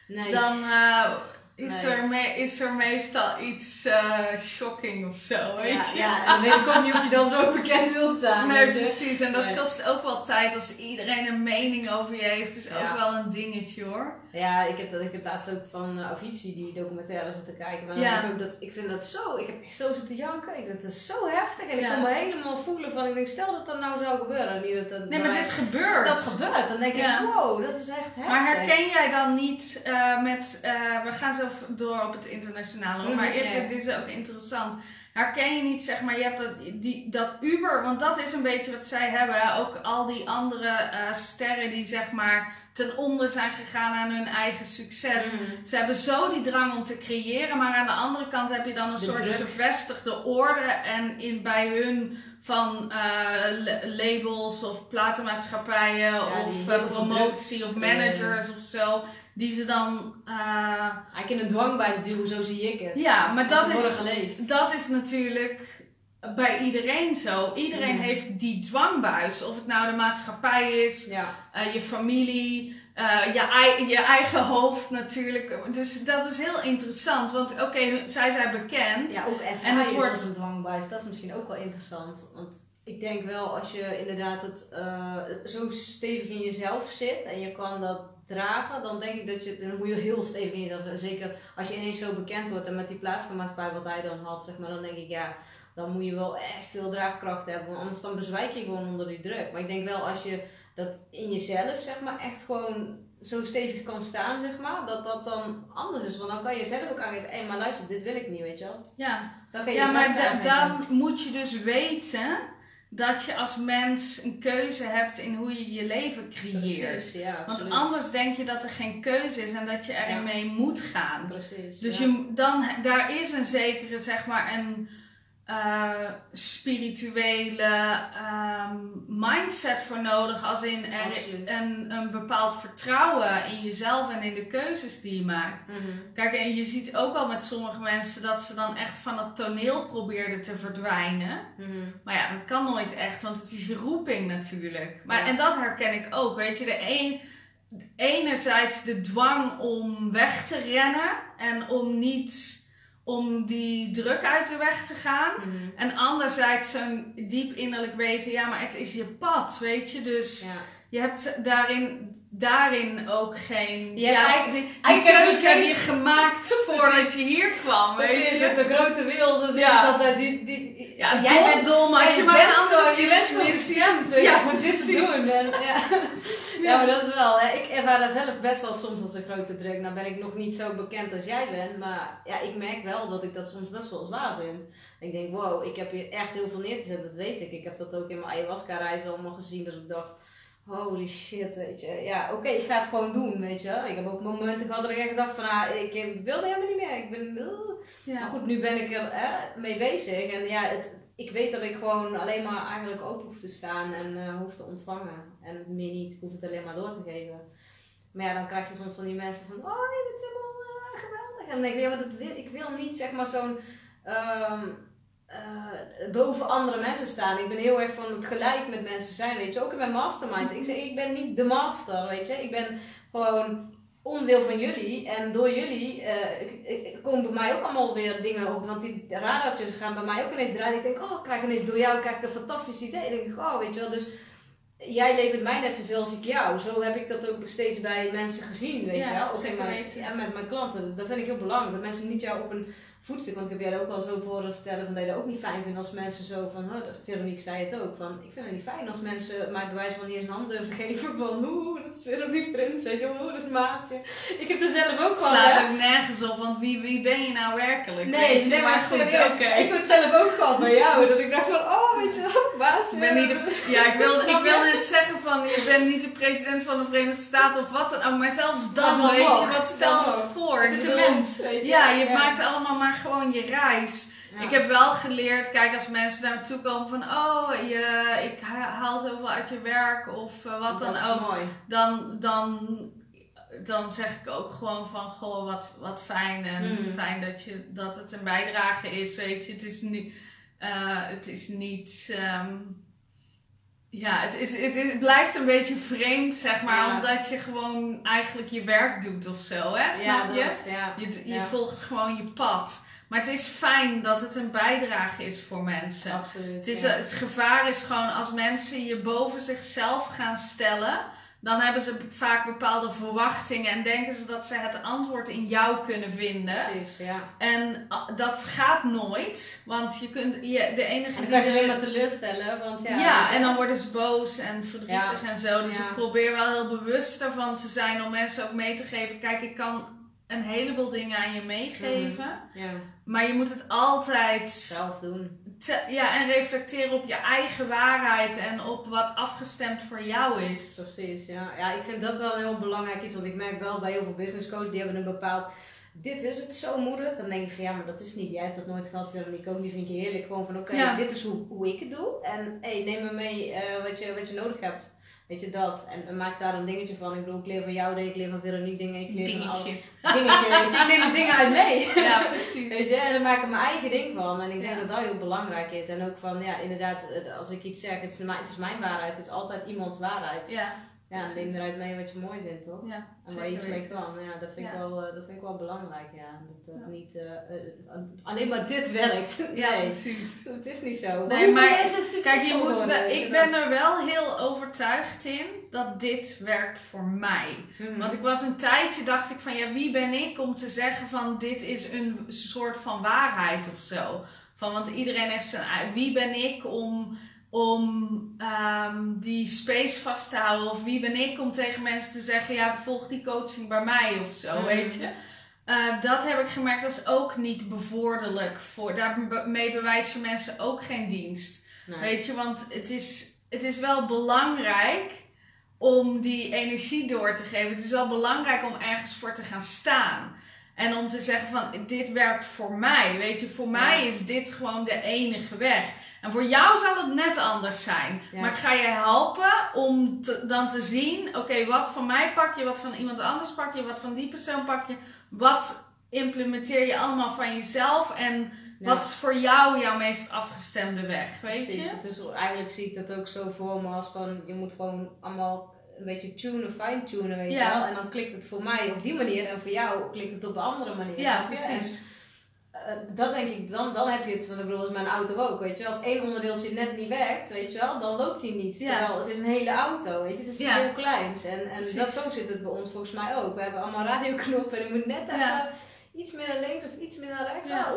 Nee. Dan eh, is, Nee. er me- is er meestal iets eh, shocking of zo, weet ja, je. ja, en dan weet ik ook niet of je dan zo [LAUGHS] bekend wil staan. Nee, weet je. precies. En dat Nee. kost ook wel tijd als iedereen een mening over je heeft. is ook wel een dingetje hoor. Ja, ik heb, dat, ik heb laatst ook van uh, Avicii die documentaire zitten kijken. Maar Ja. ik, ook dat, ik vind dat zo, ik heb echt zo zitten janken. Ik, dat is zo heftig. En Ja. ik kon me helemaal voelen van, ik denk, stel dat dat nou zou gebeuren. Niet dat dat Nee, maar dit gebeurt. dat gebeurt. Dan denk Ja. ik, wow, dat is echt heftig. Maar herken jij dan niet eh, met, eh, we gaan zo v- door op het internationale, hoor, maar eerst, dit is ook interessant. Herken je niet, zeg maar, je hebt dat, die, dat Uber, want dat is een beetje wat zij hebben. hè. Ook al die andere eh, sterren die, zeg maar, ten onder zijn gegaan aan hun eigen succes. Mhm. Ze hebben zo die drang om te creëren, maar aan de andere kant heb je dan een De soort druk. gevestigde orde. En in, bij hun van eh, la- labels of platenmaatschappijen of eh, promotie of managers of zo, die ze dan. eh, Eigenlijk in een dwangbuis duwen, zo zie ik het. ja, maar Dat is, geleefd. dat is natuurlijk bij iedereen zo. Iedereen heeft die dwangbuis. Of het nou de maatschappij is, Ja. eh, je familie, eh, je, je eigen hoofd natuurlijk. Dus dat is heel interessant. Want oké, zij zijn bekend. ja, ook FI En het wordt- een dwangbuis. Dat is misschien ook wel interessant. Want ik denk wel, als je inderdaad het, zo stevig in jezelf zit en je kan dat dragen, dan denk ik dat je, dan moet je heel stevig in jezelf zijn. Zeker als je ineens zo bekend wordt en met die plaatsmaatschappij wat hij dan had, zeg maar, dan denk ik ja, dan moet je wel echt veel draagkracht hebben. Want anders dan bezwijk je gewoon onder die druk. Maar ik denk wel als je dat in jezelf, zeg maar, echt gewoon zo stevig kan staan, zeg maar, dat dat dan anders is. Want dan kan je zelf ook aangeven, hé, maar luister, dit wil ik niet, weet je wel. Ja, Dan kan je ja maar da- dan moet je dus weten dat je als mens een keuze hebt in hoe je je leven creëert. Precies, ja, Want anders denk je dat er geen keuze is en dat je erin Ja. mee moet gaan. Precies. Dus ja. je, dan, daar is een zekere, zeg maar, een eh, spirituele ehm, mindset voor nodig. Als in er Absoluut. een, een bepaald vertrouwen in jezelf en in de keuzes die je maakt. Mhm. Kijk, en je ziet ook al met sommige mensen dat ze dan echt van het toneel probeerden te verdwijnen. Mhm. Maar ja, dat kan nooit echt, want het is je roeping natuurlijk. Maar, Ja. En dat herken ik ook. Weet je, de een, enerzijds de dwang om weg te rennen en om niet om die druk uit de weg te gaan. Mhm. En anderzijds zo'n diep innerlijk weten, ja, maar het is je pad, weet je. Dus Ja. je hebt daarin, daarin ook geen... Ja, ja, die, die keuze heb je gemaakt voordat je hier kwam, weet Precies, je. de grote wil, zo Ja. dat eh, die, die, Ja, jij dom, bent dom, had je maar bent een andere zielsmissie. Ja, voor dit doen. En, [LAUGHS] ja. ja, maar dat is wel, hè, ik ervaar daar zelf best wel soms als een grote druk. Nou ben ik nog niet zo bekend als jij bent, maar ja, ik merk wel dat ik dat soms best wel zwaar vind. Ik denk, wow, ik heb hier echt heel veel neer te zetten, dat weet ik. Ik heb dat ook in mijn ayahuasca-reis allemaal gezien, dat ik dacht, holy shit, weet je. Ja, oké, ik ga het gewoon doen, weet je. Ik heb ook momenten gehad dat ik echt dacht van, ah, ik wilde helemaal niet meer. Ik ben, uh. Maar Ja. goed, nu ben ik er hè, mee bezig. En ja, het, ik weet dat ik gewoon alleen maar eigenlijk open hoef te staan en eh, hoef te ontvangen. En meer niet, ik hoef het alleen maar door te geven. Maar ja, dan krijg je soms van die mensen van, oh, je bent helemaal eh, geweldig. En dan denk ik, ja, maar dat wil, ik wil niet zeg maar zo'n ehm, eh, boven andere mensen staan. Ik ben heel erg van het gelijk met mensen zijn, weet je. Ook in mijn mastermind. Ik zeg, ik ben niet de master, weet je. Ik ben gewoon onderdeel van jullie. En door jullie eh, ik- ik- komen bij mij ook allemaal weer dingen op. Want die radartjes gaan bij mij ook ineens draaien. Ik denk, oh, ik krijg ineens door jou krijg ik een fantastisch idee. Ik denk, oh, weet je wel. Dus jij levert mij net zoveel als ik jou. Zo heb ik dat ook steeds bij mensen gezien, weet Ja, je wel. Ook zeker in mijn, weten. ja, met mijn klanten. Dat vind ik heel belangrijk. Dat mensen niet jou op een voetstuk. Want ik heb jij ook al zo voor vertellen van dat je dat ook niet fijn vindt als mensen zo van, oh, dat, Veronique zei het ook, van ik vind het niet fijn als mensen mij bewijs van niet eens een hand durven geven van, oeh, dat is Veronique Prins, weet je, oeh, dat is Maartje. Ik heb er zelf ook van. Slaat ook nergens op, want wie, wie ben je nou werkelijk? Nee, nee, maar, serieus, okay. ik heb het zelf ook gehad bij jou, dat ik dacht van, oh, weet je wel, baas. Ik ben niet de, ja, ik wilde, ik wilde [LAUGHS] net zeggen van, je bent niet de president van de Verenigde Staten of wat dan ook, maar zelfs dan, weet je, wat stelt het voor? Het is een mens, weet je. Ja, je maakt allemaal maar gewoon je reis. Ik heb wel geleerd, kijk, als mensen naar me toe komen van, oh, je, ik haal zoveel uit je werk of uh, wat dat dan ook. Mooi. Dan, dan, dan zeg ik ook gewoon van, goh, wat, wat fijn en Mm. fijn dat, je, dat het een bijdrage is, weet je. Het is niet, eh, het is niet, ehm, ja, het, het, het, het blijft een beetje vreemd, zeg maar, Ja. omdat je gewoon eigenlijk je werk doet of zo, hè, snap ja, je? dat, ja. Je, je volgt gewoon je pad. Maar het is fijn dat het een bijdrage is voor mensen. Absoluut. Het, is, het gevaar is gewoon als mensen je boven zichzelf gaan stellen, dan hebben ze vaak bepaalde verwachtingen en denken ze dat ze het antwoord in jou kunnen vinden. Precies, ja. En ah, dat gaat nooit, want je kunt je, de enige En dan die kan je alleen maar teleurstellen, want ja... ja, en dan worden ze boos en verdrietig en zo. Dus Ja. ik probeer wel heel bewust ervan te zijn om mensen ook mee te geven. Kijk, ik kan een heleboel dingen aan je meegeven. Ja, Maar je moet het altijd zelf doen. Te- ja, en reflecteren op je eigen waarheid en op wat afgestemd voor jou is. Precies, ja. Ja, ik vind dat wel een heel belangrijk iets, want ik merk wel bij heel veel business coaches, die hebben een bepaald... Dit is het, zo moet het. Dan denk ik van ja, maar dat is niet. Jij hebt dat nooit gehad, Veronique ook. Die vind je heerlijk. Gewoon van oké, Ja. dit is hoe, hoe ik het doe. En hey, neem me mee eh, wat, je, wat je nodig hebt. Weet je dat? En, en maak daar een dingetje van. Ik bedoel, ik leer van jou dingen, ik leer van Veronique dingen. Ik leer van alle Dingetje. dingetje. Weet je, ik neem er dingen uit mee. Ja, precies. Weet je, en dan maak ik mijn eigen ding van. En ik denk Ja. dat dat heel belangrijk is. En ook van, ja, inderdaad, eh, als ik iets zeg, het is, mijn, het is mijn waarheid. Het is altijd iemands waarheid. Ja, Ja, neem eruit mee wat je mooi vindt, toch? ja. En waar je iets mee kan. Ja, dat vind, ik Ja. wel, eh, dat vind ik wel belangrijk, ja. Dat eh, Ja. niet eh, alleen maar dit werkt. [LAUGHS] Ja, nee, precies. het is niet zo. Nee, maar- Kijk, je moet wel, ik ben er wel heel overtuigd in dat dit werkt voor mij. Mhm. Want ik was een tijdje, dacht ik van ja, wie ben ik om te zeggen van dit is een soort van waarheid of zo. Van, want iedereen heeft zijn Wie ben ik om, om ehm, die space vast te houden? Of wie ben ik om tegen mensen te zeggen, ja, volg die coaching bij mij of zo, Mhm. weet je? Eh, dat heb ik gemerkt, dat is ook niet bevorderlijk. Voor, daarmee bewijs je mensen ook geen dienst. Nee. Weet je, want het is, het is wel belangrijk om die energie door te geven. Het is wel belangrijk om ergens voor te gaan staan. En om te zeggen van, dit werkt voor mij. Weet je, voor mij is dit gewoon de enige weg. En voor jou zal het net anders zijn. Ja. Maar ik ga je helpen om te- dan te zien, oké, wat van mij pak je, wat van iemand anders pak je, wat van die persoon pak je. Wat implementeer je allemaal van jezelf en Ja. wat is voor jou jouw meest afgestemde weg, weet Precies. je? Is, eigenlijk zie ik dat ook zo voor me als van, je moet gewoon allemaal een beetje tunen, fine-tunen, weet je Ja. wel. En dan klikt het voor mij op die manier en voor jou klikt het op een andere manier. Ja, precies. En, eh, dat denk ik, dan, dan heb je het, want ik bedoel, als mijn auto ook, weet je wel. Als één onderdeeltje net niet werkt, weet je wel, dan loopt hij niet. Ja. Terwijl het is een hele auto, weet je. Het is iets heel kleins. En, en Precies. dat, zo zit het bij ons volgens mij ook. We hebben allemaal radioknoppen en je moet net even iets meer naar links of iets meer naar rechts. Ja.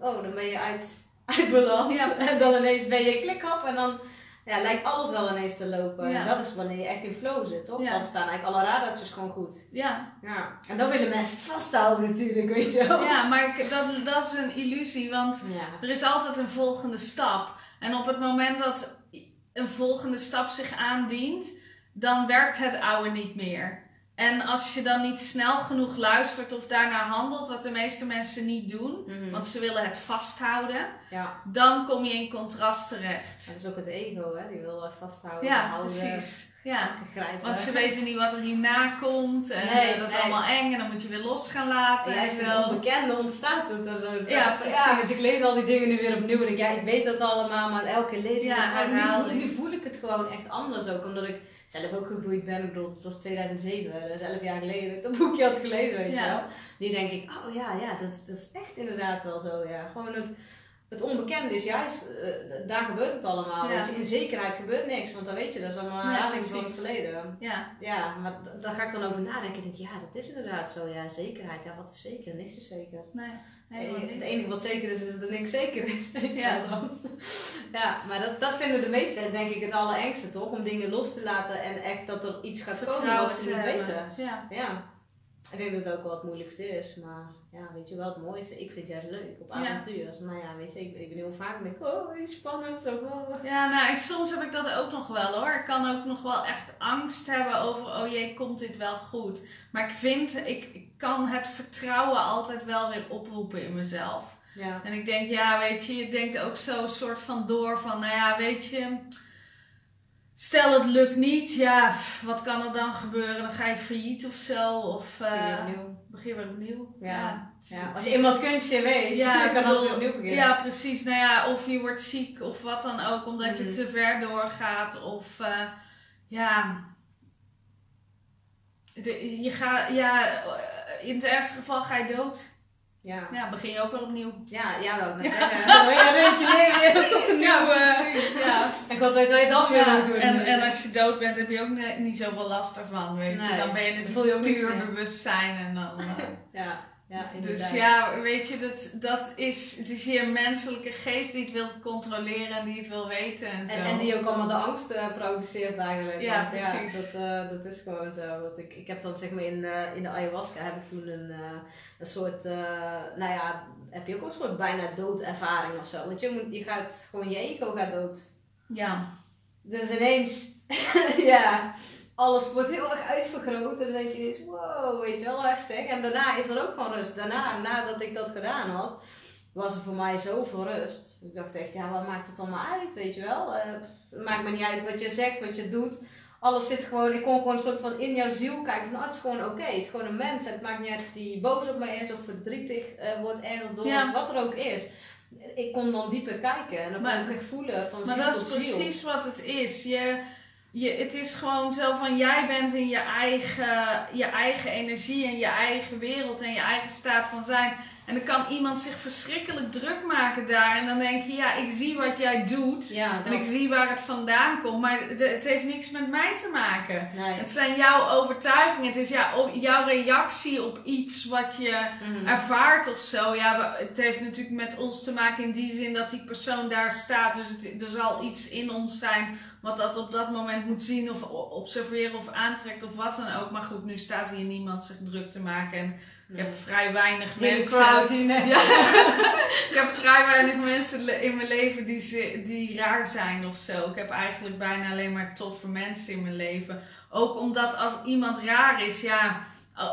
Oh, oh, dan ben je uit, uit balans. En dan ineens ben je klikhap en dan ja, lijkt alles wel ineens te lopen. Ja. En dat is wanneer je echt in flow zit, toch? Ja. Dan staan eigenlijk alle radartjes gewoon goed. Ja. Ja. En dan willen mensen het vasthouden natuurlijk, weet je wel. ja, maar dat, dat is een illusie, want er is altijd een volgende stap. En op het moment dat een volgende stap zich aandient, dan werkt het oude niet meer. En als je dan niet snel genoeg luistert of daarnaar handelt, wat de meeste mensen niet doen, Mhm. want ze willen het vasthouden, ja. dan kom je in contrast terecht. En dat is ook het ego, hè? Die wil vasthouden, Ja, houden, precies. Ja. grijpen. Want ze weten niet wat er hierna komt. En Nee, eh, dat is nee. allemaal eng. En dan moet je weer los gaan laten. In zo. het onbekende ontstaat het er zo. Ja, precies. Ja, dus ik lees al die dingen nu weer opnieuw en ik, ja, ik weet dat allemaal, maar elke keer lees ik Ja, nu voel ik het gewoon echt anders ook, omdat ik zelf ook gegroeid ben. Ik bedoel, het was 2007, dat is 11 jaar geleden dat ik dat boekje had gelezen, weet je wel. Nu denk ik, oh ja, ja, dat is, dat is echt inderdaad wel zo, ja. Gewoon het, het onbekende is juist, eh, daar gebeurt het allemaal, Ja. weet je. In zekerheid gebeurt niks, want dan weet je, dat is allemaal een Ja, herhaling van het verleden. Ja, Ja, maar daar ga ik dan over nadenken. Ik denk, ja, dat is inderdaad zo. Ja, zekerheid. Ja, wat is zeker? Niks is zeker. nee. Het enige wat zeker is, is dat niks zeker is. [LAUGHS] ja, dat. ja maar dat, dat vinden de meesten denk ik het allerengste toch? Om dingen los te laten en echt dat er iets gaat komen wat ze niet weten. Ja. ja. Ik denk dat het ook wel het moeilijkste is, maar ja, weet je wel, het mooiste. Ik vind het juist leuk op avontuur. Ja. Nou ja, weet je, ik, ik ben heel vaak denk oh, iets spannend. Of, oh. Ja, nou, en soms heb ik dat ook nog wel hoor. Ik kan ook nog wel echt angst hebben over, oh jee, komt dit wel goed? Maar ik vind, ik kan het vertrouwen altijd wel weer oproepen in mezelf. Ja. En ik denk, ja, weet je, je denkt ook zo soort van door van, nou ja, weet je Stel het lukt niet, ja, wat kan er dan gebeuren? Dan ga je failliet of zo. Of uh, begin weer opnieuw. Ja. ja. Als je eenmaal het kunstje weet, ja, kan altijd opnieuw beginnen. Ja, precies. Nou ja, of je wordt ziek of wat dan ook, omdat je mhm. te ver doorgaat. Of uh, ja. Je gaat, ja, in het ergste geval ga je dood. Ja. ja, begin je ook weer opnieuw. Ja, ja wel [LAUGHS] met zeggen. Je weer tot een nieuwe... Ja, ja. En God weet wat je dan weer aan doen. En, en als je dood bent, heb je ook niet zoveel last ervan, weet je. Dan ben je natuurlijk puur bewustzijn en dan... [LAUGHS] ja. Ja, dus ja, weet je, dat, dat is, het is je menselijke geest die het wil controleren en die het wil weten en zo. En, en die ook allemaal de angst uh, produceert eigenlijk. Ja, precies. Ja, dat, uh, dat is gewoon zo. Want ik, ik heb dan zeg maar in, uh, in de ayahuasca heb ik toen een, een soort, nou ja, heb je ook een soort bijna doodervaring of zo. Want je, moet, je gaat gewoon, je ego gaat dood. Ja. Dus ineens, [LAUGHS] ja alles wordt heel erg uitvergroot. En dan denk je eens, wow, weet je wel, heftig. En daarna is er ook gewoon rust. Daarna, nadat ik dat gedaan had, was er voor mij zoveel rust. Ik dacht echt, ja, wat maakt het allemaal uit, weet je wel? Uh, het maakt me niet uit wat je zegt, wat je doet. Alles zit gewoon, ik kon gewoon een soort van in jouw ziel kijken van, oh, het is gewoon oké. Het is gewoon een mens. het maakt niet uit of die boos op mij is of verdrietig uh, wordt ergens door of wat er ook is. Ik kon dan dieper kijken en dan kon ik echt voelen van Maar dat is precies wat het is. Je je, het is gewoon zo van jij bent in je eigen, je eigen energie en je eigen wereld en je eigen staat van zijn. En dan kan iemand zich verschrikkelijk druk maken daar. En dan denk je, ja, ik zie wat jij doet. en ik zie waar het vandaan komt. Maar het heeft niks met mij te maken. Het zijn jouw overtuigingen. Het is ja, jouw reactie op iets wat je mhm. ervaart of zo. Ja, het heeft natuurlijk met ons te maken in die zin dat die persoon daar staat. Dus het, er zal iets in ons zijn wat dat op dat moment moet zien of observeren of aantrekt of wat dan ook. Maar goed, nu staat hier niemand zich druk te maken. En [LAUGHS] ik heb vrij weinig mensen. Ja, ik heb vrij weinig mensen in mijn leven die, die raar zijn of zo. Ik heb eigenlijk bijna alleen maar toffe mensen in mijn leven. Ook omdat als iemand raar is, ja.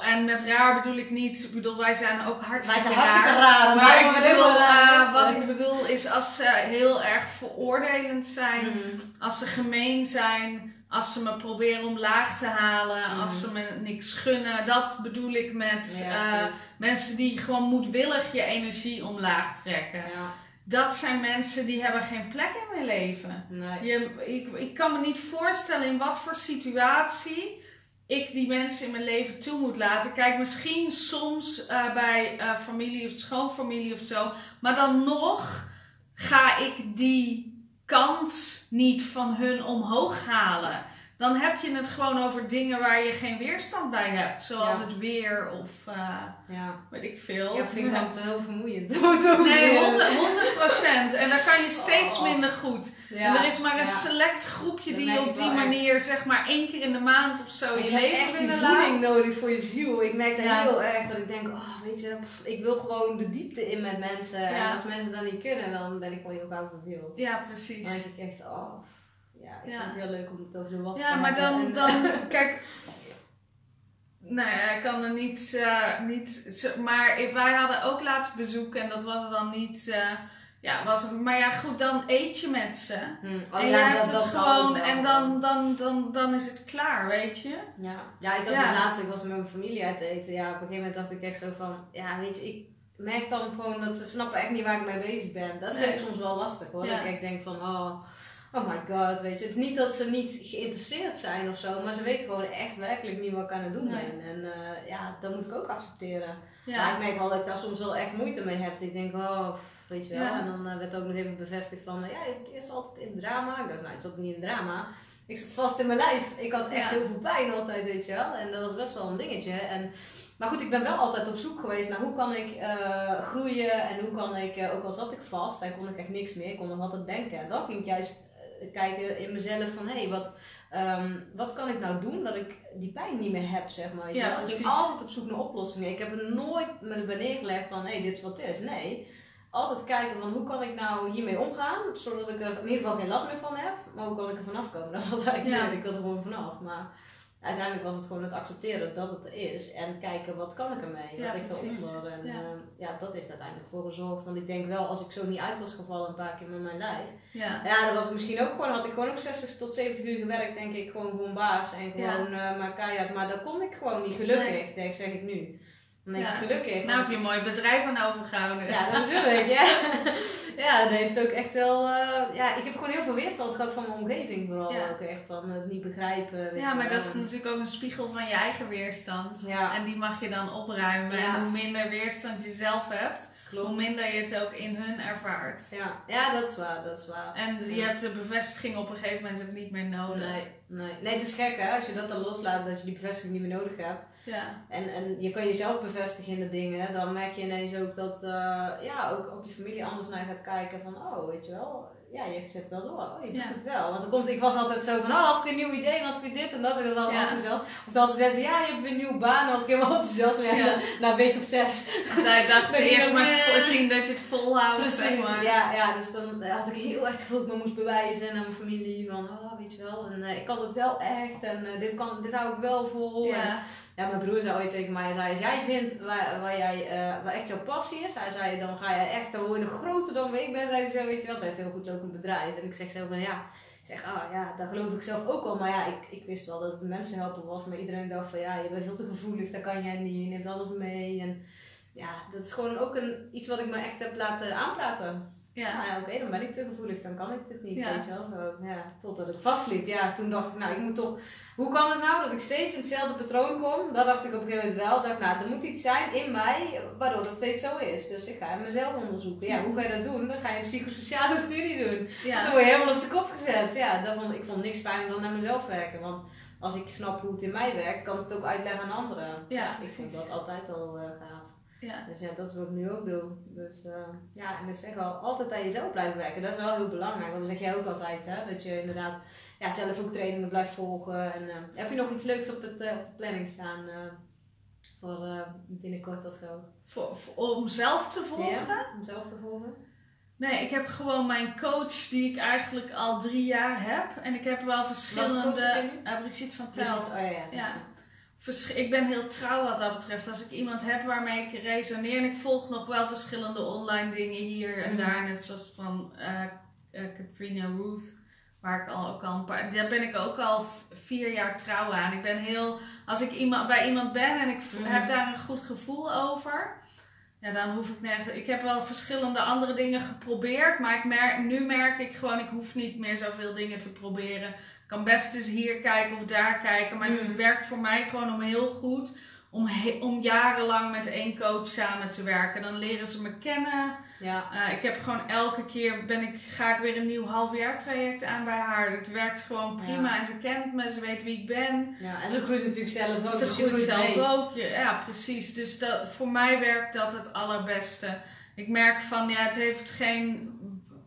En met raar bedoel ik niet, ik bedoel, wij zijn ook hartstikke, wij zijn hartstikke raar. maar ik bedoel, uh, wat ik bedoel is als ze heel erg veroordelend zijn, mhm. als ze gemeen zijn, als ze me proberen omlaag te halen, als mhm. ze me niks gunnen. Dat bedoel ik met uh, mensen die gewoon moedwillig je energie omlaag trekken. Ja. Dat zijn mensen die hebben geen plek in mijn leven. Nee. Je, ik, ik kan me niet voorstellen in wat voor situatie ik die mensen in mijn leven toe moet laten. Kijk, misschien soms uh, bij uh, familie of schoonfamilie of zo. Maar dan nog ga ik die kans niet van hun omhoog halen. Dan heb je het gewoon over dingen waar je geen weerstand bij hebt. Zoals het weer of uh, ja. weet ik veel. Ja, vind ik dat heel vermoeiend. [LAUGHS] nee, 100 procent. En dan kan je steeds oh. minder goed. En er is maar een select groepje die je op die manier, zeg maar één keer in de maand of zo, je, je leven echt die voeding nodig voor je ziel. Ik merk dat heel erg dat ik denk, oh weet je, ik wil gewoon de diepte in met mensen. En als mensen dat niet kunnen, dan ben ik gewoon heel gauw verveeld. Ja, precies. Dan denk ik echt, oh ja, ik vind het heel leuk om het over de was ja, te hebben. [LAUGHS] Ja, maar dan, dan kijk, Nee, ik kan er niet, uh, niet maar wij hadden ook laatst bezoek en dat was dan niet, uh, ja, was, maar ja goed, dan eet je met ze. Hmm. Oh, en ja, je hebt het gewoon en dan, dan, dan, dan is het klaar, weet je. Ja, ja ik had ja. laatst, ik was met mijn familie uit eten, ja, op een gegeven moment dacht ik echt zo van, ja weet je, ik merk dan gewoon dat ze snappen echt niet waar ik mee bezig ben. Dat vind ik soms wel lastig hoor, dat ik denk van, oh oh my god, weet je. Het is niet dat ze niet geïnteresseerd zijn of zo, maar ze weten gewoon echt werkelijk niet wat ik aan het doen ben. En uh, ja, dat moet ik ook accepteren. Maar ik merk wel dat ik daar soms wel echt moeite mee heb. Ik denk, oh, weet je wel. En dan uh, werd ook nog even bevestigd van, ja, het is altijd in drama. Ik dacht, nou, ik zat niet in drama. Ik zat vast in mijn lijf. Ik had echt heel veel pijn altijd, weet je wel. En dat was best wel een dingetje. En Maar goed, ik ben wel altijd op zoek geweest naar hoe kan ik eh, groeien en hoe kan ik, eh, ook al zat ik vast en kon ik echt niks meer, ik kon nog altijd denken. En dan ging ik juist eh, kijken in mezelf van, hé, hey, wat, ehm, wat kan ik nou doen dat ik die pijn niet meer heb, zeg maar. Ja, ik ging altijd op zoek naar oplossingen. Ik heb er nooit me bij neergelegd van, hé, hey, dit is wat het is. Nee, altijd kijken van, hoe kan ik nou hiermee omgaan, zodat ik er in ieder geval geen last meer van heb. Maar hoe kan ik er vanaf komen? [LAUGHS] Dat was eigenlijk Ja. ik wil er gewoon vanaf. Maar uiteindelijk was het gewoon het accepteren dat het er is en kijken wat kan ik ermee, Ja, wat ligt precies. eronder. En Ja. ja. ja, dat heeft uiteindelijk voor gezorgd. Want ik denk wel, als ik zo niet uit was gevallen een paar keer met mijn lijf. Ja. Ja, dan was ik misschien ook gewoon, had ik gewoon ook 60 tot 70 uur gewerkt, denk ik, gewoon gewoon baas en gewoon eh, maar keihard. Maar dat kon ik gewoon niet, gelukkig, denk, zeg ik nu. Dan denk Ja. ik gelukkig. Nou, heb je een mooi bedrijf aan overgehouden. ja, ik, ja. [LAUGHS] ja, dat heeft ook echt wel... eh, ja, ik heb gewoon heel veel weerstand gehad van mijn omgeving vooral Ja. ook echt. Van het niet begrijpen, weet Ja, maar wel. dat is natuurlijk ook een spiegel van je eigen weerstand. Ja. En die mag je dan opruimen. En hoe minder weerstand je zelf hebt, hoe minder je het ook in hun ervaart. Ja. ja, dat is waar, dat is waar. En je hebt de bevestiging op een gegeven moment ook niet meer nodig. Nee, nee. nee, het is gek hè, als je dat dan loslaat, dat je die bevestiging niet meer nodig hebt. Ja. En, en je kan jezelf bevestigen in de dingen, dan merk je ineens ook dat eh, ja, ook, ook je familie anders naar je gaat kijken van, oh, weet je wel, ja, je zet wel door, oh, je doet Ja. het wel. Want dan komt, ik was altijd zo van, oh, had ik een nieuw idee, en had ik weer dit en dat, en dan was altijd Ja. enthousiast. Of dan altijd zeggen, ja, je hebt weer een nieuwe baan, dan was ik helemaal enthousiast. Maar ja, [LAUGHS] na een week of zes. Zij [LAUGHS] dacht eerst maar weer- zien dat je het volhoudt. zeg Precies, maar. ja, ja, dus dan had ik heel erg het gevoel dat ik me moest bewijzen aan mijn familie. Van, oh, weet je wel, en eh, ik kan het wel echt en eh, dit, kan, dit hou ik wel vol. En, Ja. mijn broer zei ooit tegen mij, hij zei, als jij vindt waar, waar, jij, waar echt jouw passie is, hij zei, dan ga je echt, dan word je groter dan ik ben, zei hij zo, weet je wel. Hij heeft een heel goed lopend bedrijf. En ik zeg zo van, ja, ik zeg, ah ja, daar geloof ik zelf ook al. Maar ja, ik, ik wist wel dat het mensen helpen was, maar iedereen dacht van, ja, je bent veel te gevoelig, dat kan jij niet, je neemt alles mee. En ja, dat is gewoon ook een, iets wat ik me echt heb laten aanpraten. Ja. Nou ja, oké, dan ben ik te gevoelig, dan kan ik dit niet, Ja. weet je wel. Zo, ja, totdat ik vastliep. Ja, toen dacht ik, nou, ik moet toch... Hoe kan het nou dat ik steeds in hetzelfde patroon kom? Dat dacht ik op een gegeven moment wel. Ik dacht, nou, er moet iets zijn in mij waardoor dat steeds zo is. Dus ik ga mezelf onderzoeken. Ja, hoe ga je dat doen? Dan ga je een psychosociale [LAUGHS] studie doen. Dan Ja. word je helemaal op zijn kop gezet. Ja, dat vond, ik vond niks fijner dan naar mezelf werken. Want als ik snap hoe het in mij werkt, kan ik het ook uitleggen aan anderen. Ja, ik vond dat altijd al gaaf. Ja. Dus ja, dat is wat ik nu ook doe. Dus eh, ja, en ik zeg wel, altijd aan jezelf blijven werken. Dat is wel heel belangrijk. Want dat zeg jij ook altijd, hè. Dat je inderdaad ja, zelf ook trainingen blijft volgen. En eh, heb je nog iets leuks op, het, eh, op de planning staan? voor binnenkort of zo? Voor, voor- om zelf te volgen? Ja, om zelf te volgen? Nee, ik heb gewoon mijn coach die ik eigenlijk al drie jaar heb. En ik heb wel verschillende... Uh, Brigitte van Tel. oh ja, ja. Ja. Ik ben heel trouw wat dat betreft. Als ik iemand heb waarmee ik resoneer. En ik volg nog wel verschillende online dingen hier en Mhm. daar. Net zoals van eh eh, Katrina Ruth. Waar ik al ook al een paar. Daar ben ik ook al vier jaar trouw aan. Ik ben heel. Als ik iemand, bij iemand ben en ik Mhm. heb daar een goed gevoel over. Ja, dan hoef ik nergens. Ik heb wel verschillende andere dingen geprobeerd. Maar ik merk, nu merk ik gewoon, ik hoef niet meer zoveel dingen te proberen. Kan best eens hier kijken of daar kijken. Maar het Mm. werkt voor mij gewoon om heel goed. Om, he- om jarenlang met één coach samen te werken. Dan leren ze me kennen. Ja, Uh, ik heb gewoon elke keer ben ik, ga ik weer een nieuw halfjaar traject aan bij haar. Het werkt gewoon prima Ja. en ze kent me, ze weet wie ik ben. ja, en ze groeit natuurlijk zelf ook. Ze dus groeit zelf mee. ook. Ja, ja, precies. Dus dat, voor mij werkt dat het allerbeste. Ik merk van ja, het heeft geen.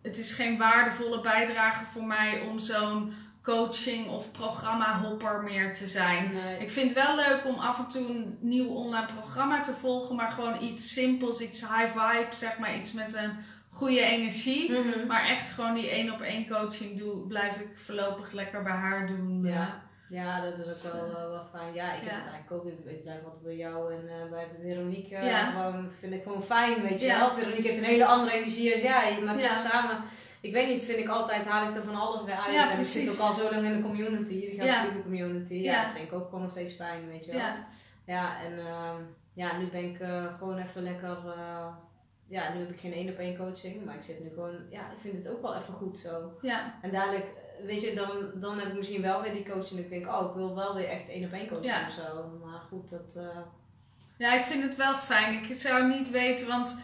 Het is geen waardevolle bijdrage voor mij om zo'n coaching of programma hopper meer te zijn. Nee. Ik vind het wel leuk om af en toe een nieuw online programma te volgen, maar gewoon iets simpels, iets high vibe, zeg maar, iets met een goede energie. Mhm. Maar echt gewoon die één op één coaching doe, blijf ik voorlopig lekker bij haar doen. Ja. Ja, dat is ook wel, wel, wel fijn. Ja, ik heb Ja. het eigenlijk ook. Ik, ik blijf altijd bij jou en eh, bij Veronique. eh, Ja. Gewoon, vind ik gewoon fijn, weet je Ja. wel. Veronique heeft een hele andere energie als jij. Maar toch samen, ik weet niet, vind ik altijd, haal ik er van alles weer uit. Ja, en ik zit ook al zo lang in de community, de Ja. Geldslieve community. Ja, Ja. dat vind ik ook gewoon nog steeds fijn, weet je wel. Ja. Ja, en ehm, ja, nu ben ik eh, gewoon even lekker. eh, ja, nu heb ik geen één op één coaching, maar ik zit nu gewoon. Ja, ik vind het ook wel even goed zo. ja. En dadelijk, eh, weet je, dan, dan heb ik misschien wel weer die coaching. En ik denk, oh, ik wil wel weer echt één op één coaching Ja. of zo. Maar goed, dat. Ja, ik vind het wel fijn. Ik zou niet weten, want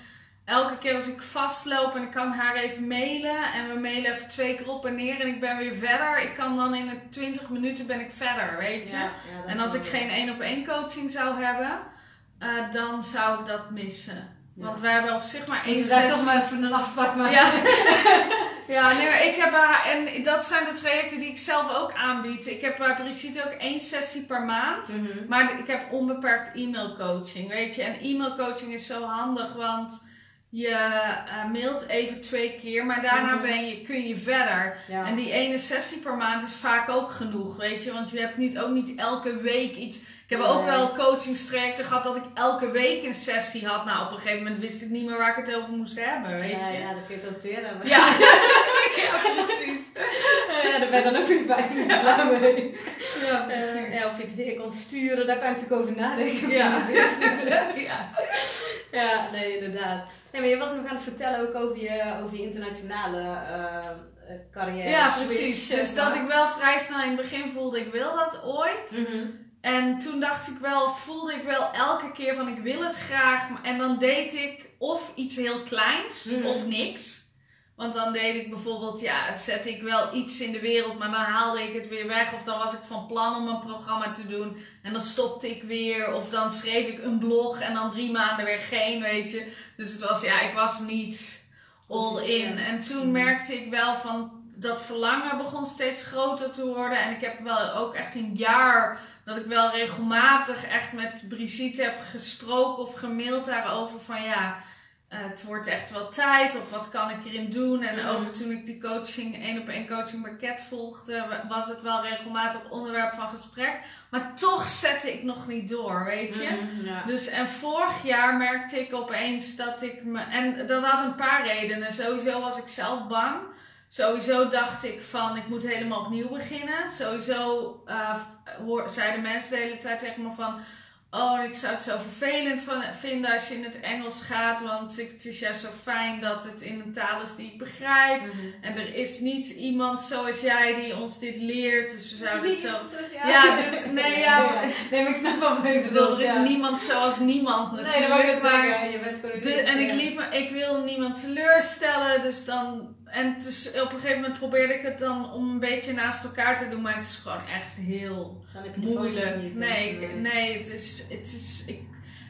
elke keer als ik vastloop en ik kan haar even mailen en we mailen even twee keer op en neer en ik ben weer verder. Ik kan dan in een 20 minuten ben ik verder, weet je. ja, ja, dat en als ik wel- geen één op één coaching zou hebben, eh, dan zou ik dat missen. Want wij hebben op zich maar één Moeten wij toch maar even een afspraak maken? Ja, [LAUGHS] ja nee, maar ik heb uh, en dat zijn de trajecten die ik zelf ook aanbied. Ik heb bij Brigitte ook één sessie per maand. Mhm. Maar ik heb onbeperkt e-mailcoaching, weet je. En e-mailcoaching is zo handig, want je uh, mailt even twee keer, maar daarna Mhm. ben je, kun je verder. Ja. En die ene sessie per maand is vaak ook genoeg, weet je. Want je hebt niet, ook niet elke week iets. Ik heb ook wel coachingstrajecten gehad dat ik elke week een sessie had. Nou, op een gegeven moment wist ik niet meer waar ik het over moest hebben, weet ja, je. ja, dan kun je het weer hebben. Ja, [LAUGHS] ja precies. Ja, daar ben je dan ook weer vijf minuten klaar mee. Ja, Eh, ja, of je het weer kon sturen, daar kan je natuurlijk over nadenken. [LAUGHS] Ja. ja. ja, nee, inderdaad. Nee, maar je was nog aan het vertellen ook over je, over je internationale eh, carrière. Ja, precies. Dus dat ik wel vrij snel in het begin voelde, ik wil dat ooit. Mhm. En toen dacht ik wel, voelde ik wel elke keer van ik wil het graag. En dan deed ik of iets heel kleins Mhm. of niks. Want dan deed ik bijvoorbeeld, ja, zette ik wel iets in de wereld, maar dan haalde ik het weer weg. Of dan was ik van plan om een programma te doen en dan stopte ik weer. Of dan schreef ik een blog en dan drie maanden weer geen, weet je. Dus het was, ja, ik was niet all in. En toen Mhm. merkte ik wel van, dat verlangen begon steeds groter te worden. En ik heb wel ook echt een jaar dat ik wel regelmatig echt met Brigitte heb gesproken of gemaild daarover van ja, eh, het wordt echt wel tijd of wat kan ik erin doen. En Mhm. ook toen ik die coaching, één op één coaching bij Cat volgde, wa- was het wel regelmatig onderwerp van gesprek. Maar toch zette ik nog niet door, weet je. Mhm, ja. Dus en vorig jaar merkte ik opeens dat ik me. En dat had een paar redenen. Sowieso was ik zelf bang. Sowieso dacht ik van ik moet helemaal opnieuw beginnen. Sowieso eh, hoor, zeiden mensen de hele tijd tegen me van. Oh, ik zou het zo vervelend van, vinden als je in het Engels gaat. Want ik, het is juist zo fijn dat het in een taal is die ik begrijp. Mhm. En er is niet iemand zoals jij die ons dit leert. Dus we zouden het zo. Ja, dus [LAUGHS] nee, ja. Nee, maar ik snap wel wat je Ik bedoel, er is ja. niemand zoals niemand natuurlijk. Nee, dat wou ik maar zeggen. Je bent gewoon de, en ik, liep me, ik wil niemand teleurstellen, dus dan... En dus op een gegeven moment probeerde ik het dan om een beetje naast elkaar te doen, maar het is gewoon echt heel moeilijk. niet. nee, ik- nee, het is... Het is ik,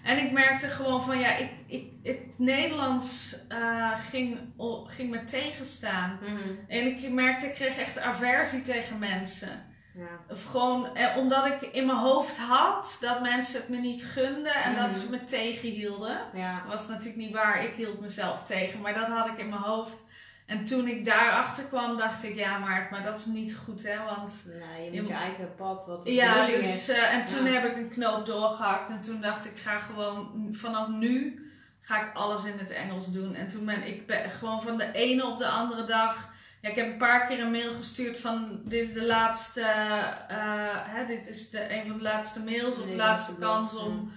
en ik merkte gewoon van, ja, ik, ik, het Nederlands eh, ging, ging me tegenstaan. Mhm. En ik merkte, ik kreeg echt aversie tegen mensen. Ja. Of gewoon eh, omdat ik in mijn hoofd had dat mensen het me niet gunden en Mhm. dat ze me tegenhielden. Ja. Dat was natuurlijk niet waar, ik hield mezelf tegen, maar dat had ik in mijn hoofd. En toen ik daarachter kwam, dacht ik, ja, maar, maar dat is niet goed, hè? Want Nee, je moet je eigen pad, wat de ja, dus, eh, en toen Ja. heb ik een knoop doorgehakt en toen dacht ik, ga gewoon vanaf nu ga ik alles in het Engels doen. En toen ben ik ben gewoon van de ene op de andere dag. Ja, ik heb een paar keer een mail gestuurd van dit is de laatste, eh, hè, dit is de, een van de laatste mails of Nee, laatste kans om,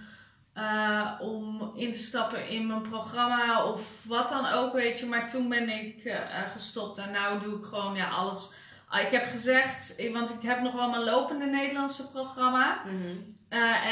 eh, om in te stappen in mijn programma of wat dan ook, weet je. Maar toen ben ik eh, eh, gestopt en nu doe ik gewoon ja, alles. Ah, Ik heb gezegd, want ik heb nog wel mijn lopende Nederlandse programma. Mhm.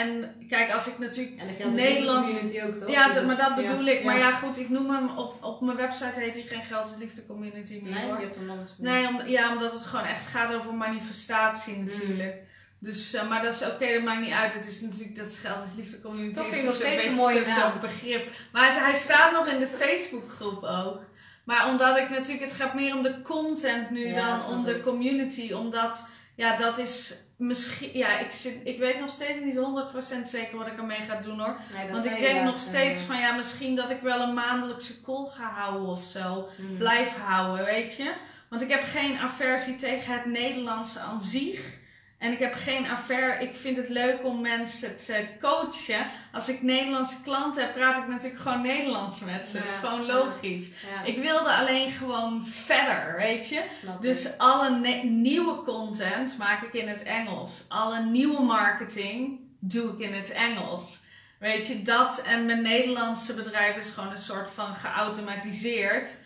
En kijk, als ik natuurlijk En Nederlands- ook, toch? ja, dat- maar dat bedoel ja. ik. Maar ja, goed, ik noem hem op, op mijn website heet hij geen geld is liefde community meer Nee, hoor. je hebt hem anders Nee, om, ja, omdat het gewoon echt gaat over manifestatie natuurlijk. Dus, eh, maar dat is oké, dat maakt niet uit. Het is natuurlijk dat geld is liefde community. Dat vind ik nog dus steeds een mooie. Zo'n begrip. Maar hij, hij staat nog in de Facebookgroep ook. Maar omdat ik natuurlijk, het gaat meer om de content nu Ja, dan om de community. Omdat, ja, dat is misschien, ja, ik, zit, ik weet nog steeds niet 100% zeker wat ik ermee ga doen hoor. Nee, Want ik denk nog laatst, steeds eh, van, ja, misschien dat ik wel een maandelijkse call ga houden of zo mhm. blijf houden, weet je. Want ik heb geen aversie tegen het Nederlandse aan zich. En ik heb geen aver. Ik vind het leuk om mensen te coachen. Als ik Nederlandse klanten heb, praat ik natuurlijk gewoon Nederlands met ze. Dat is gewoon logisch. Ja, Ik wilde alleen gewoon verder, weet je. Dus alle nieuwe content maak ik in het Engels. Alle nieuwe marketing doe ik in het Engels. Weet je, dat en mijn Nederlandse bedrijf is gewoon een soort van geautomatiseerd.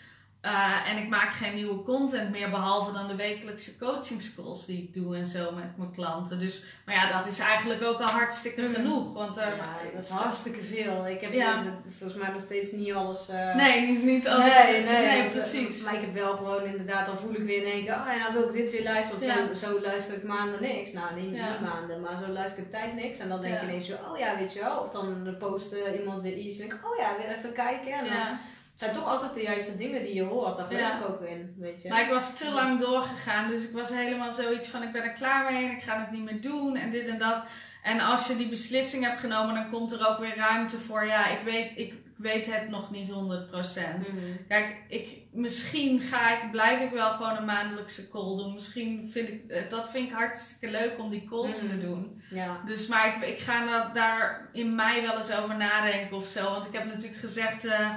Eh, en ik maak geen nieuwe content meer, behalve dan de wekelijkse coachingscalls die ik doe en zo met mijn klanten. Dus, maar ja, dat is eigenlijk ook al hartstikke Mhm. genoeg. Want, uh, ja, dat is hartstikke veel. Ik heb Ja. volgens mij nog steeds niet alles... eh, nee, niet, niet alles. Nee, nee, precies. Maar ik heb wel gewoon inderdaad, dan voel ik weer in één keer, oh ja, nou wil ik dit weer luisteren, want Ja. zo, zo luister ik maanden niks. Nou, niet, niet maanden, maar zo luister ik een tijd niks. En dan denk ik ineens weer, oh ja, weet je wel. Of dan post iemand weer iets en denk ik, oh ja, weer even kijken. En dan. Het zijn toch altijd de juiste dingen die je hoort, daar geloof Ja. ik ook in, weet je. Maar ik was te lang doorgegaan, dus ik was helemaal zoiets van: ik ben er klaar mee en ik ga het niet meer doen en dit en dat. En als je die beslissing hebt genomen, dan komt er ook weer ruimte voor. Ja, ik weet, ik weet het nog niet 100%. Mhm. Kijk, ik, misschien ga ik, blijf ik wel gewoon een maandelijkse call doen. Misschien vind ik, eh, dat vind ik hartstikke leuk om die calls te Mhm. doen. Ja. Dus, maar ik, ik ga da- daar in mei wel eens over nadenken of zo. Want ik heb natuurlijk gezegd, eh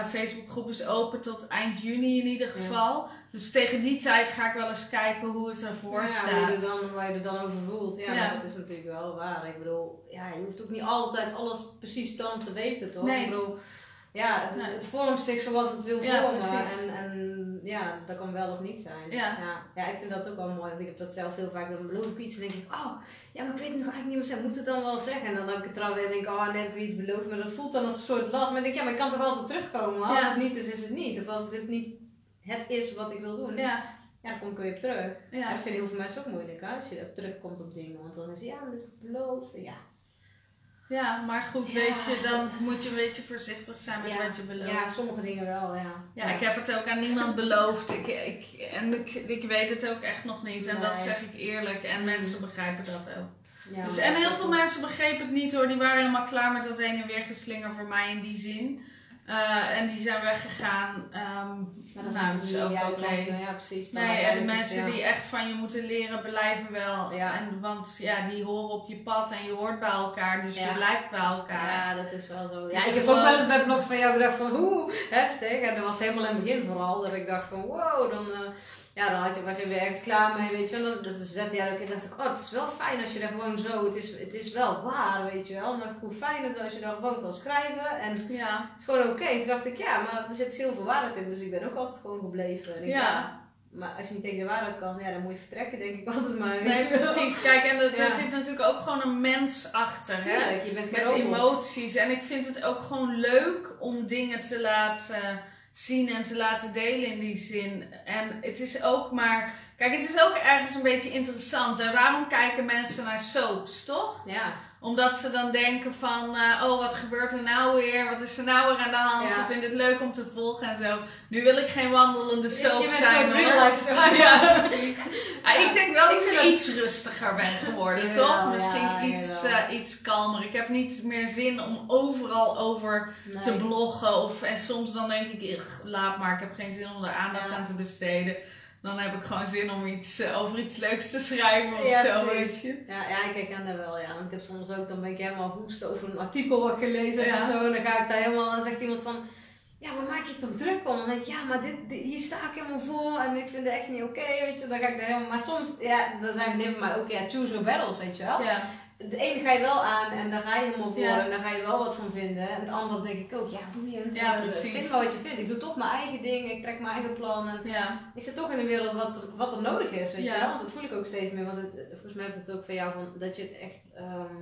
eh, Facebookgroep is open tot eind juni in ieder Ja. geval. Dus tegen die tijd ga ik wel eens kijken hoe het ervoor ja, staat. Waar je, er dan, waar je er dan over voelt. Ja, Ja. dat is natuurlijk wel waar. Ik bedoel, ja, je hoeft ook niet altijd alles precies dan te weten, toch? Nee. Ik bedoel, ja, het, het vormt zich zoals het wil vormen. en, en ja, dat kan wel of niet zijn. Ja. ja. Ja, ik vind dat ook wel mooi. Want ik heb dat zelf heel vaak. Dan beloof ik iets en denk ik, oh, ja, maar ik weet het nog eigenlijk niet meer zeggen. Moet het dan wel zeggen? En dan heb ik het trouwens en denk ik, oh, net heb iets beloofd. Maar dat voelt dan als een soort last. Maar ik denk, ja, maar ik kan toch altijd terugkomen. Als Ja. het niet is, is het niet. Of als dit niet het is wat ik wil doen. Ja, Ja, dan kom ik weer op terug. Ja. dat vinden heel veel mensen ook moeilijk, hè? als je op terugkomt op dingen. Want dan is het, ja, maar dat ik beloofd. Ja, ja, maar goed, Ja. weet je, dan moet je een beetje voorzichtig zijn met Ja. wat je belooft. ja sommige dingen wel, ja. Ja, ik heb het ook aan niemand beloofd. Ik, ik, en ik, ik weet het ook echt nog niet. En dat zeg ik eerlijk. En Mm. mensen begrijpen dat ook. Ja, dus, en heel veel goed. mensen begrepen het niet hoor. Die waren helemaal klaar met dat heen en weer geslinger voor mij in die zin. Eh, en die zijn weggegaan. Ehm Maar dat is nou, is ook klanten, Ja, precies. Nee, en de mensen ja. die echt van je moeten leren blijven wel. Ja. En, want ja, die horen op je pad en je hoort bij elkaar. Dus Ja. je blijft bij elkaar. Ja, dat is wel zo. Ja, ik heb ook wel eens bij blogs van jou gedacht van, hoe heftig. En dat was helemaal in het begin vooral, dat ik dacht van, wow, dan, eh, ja, dan had je, was je weer ergens klaar mee, weet je wel. Dus, dus zette jij ook in, dacht ik, oh, het is wel fijn als je daar gewoon zo, het is, het is wel waar, weet je wel. Dacht ik, hoe fijn is het als je daar gewoon kan schrijven. En het Ja. is gewoon oké. Toen dacht ik, ja, maar er zit heel veel waarheid in, dus ik ben ook altijd gewoon gebleven. En ik, Ja. Maar als je niet tegen de waarheid kan, ja, dan moet je vertrekken, denk ik altijd maar. Nee, precies. Kijk, en er, er zit natuurlijk ook gewoon een mens achter. Hè? Je bent Met robot. emoties. En ik vind het ook gewoon leuk om dingen te laten zien en te laten delen in die zin. En het is ook maar. Kijk, het is ook ergens een beetje interessant. En waarom kijken mensen naar soaps, toch? Ja. Omdat ze dan denken van, eh, oh wat gebeurt er nou weer? Wat is er nou weer aan de hand? Ja. Ze vinden het leuk om te volgen en zo. Nu wil ik geen wandelende soap je bent zijn hoor. [LAUGHS] ja. [LAUGHS] Ah, ik denk wel dat Ik ik vind dat- iets rustiger ben geworden, toch? Misschien ja, iets, eh, iets kalmer. Ik heb niet meer zin om overal over Nee. te bloggen. Of, en soms dan denk ik, "Ugh, laat maar, ik heb geen zin om er aandacht Ja. aan te besteden. Dan heb ik gewoon zin om iets, eh, over iets leuks te schrijven of Ja, zo, precies. weet je. Ja, ja, ik herken dat wel, ja. Want ik heb soms ook, dan ben ik helemaal woest over een artikel wat ik gelezen heb Ja. of zo. En dan ga ik daar helemaal, dan zegt iemand van, ja, maar maak je toch druk om? Dan denk ik, ja, maar dit, dit- hier sta ik helemaal voor en ik vind het echt niet oké, weet je. Dan ga ik daar helemaal, maar soms, ja, dan zijn vriendinnen van mij ook, ja, choose your battles, weet je wel. Ja, De ene ga je wel aan en daar ga je helemaal voor Ja. en daar ga je wel wat van vinden. En het andere denk ik ook, ja, boeiend. Ja, eh, precies. Vind maar wat je vindt. Ik doe toch mijn eigen ding, ik trek mijn eigen plan. En ja, ik zit toch in een wereld wat, wat er nodig is, weet Ja. je wel. Want dat voel ik ook steeds meer. Want het, volgens mij heeft het ook van jou van dat je het echt... ehm,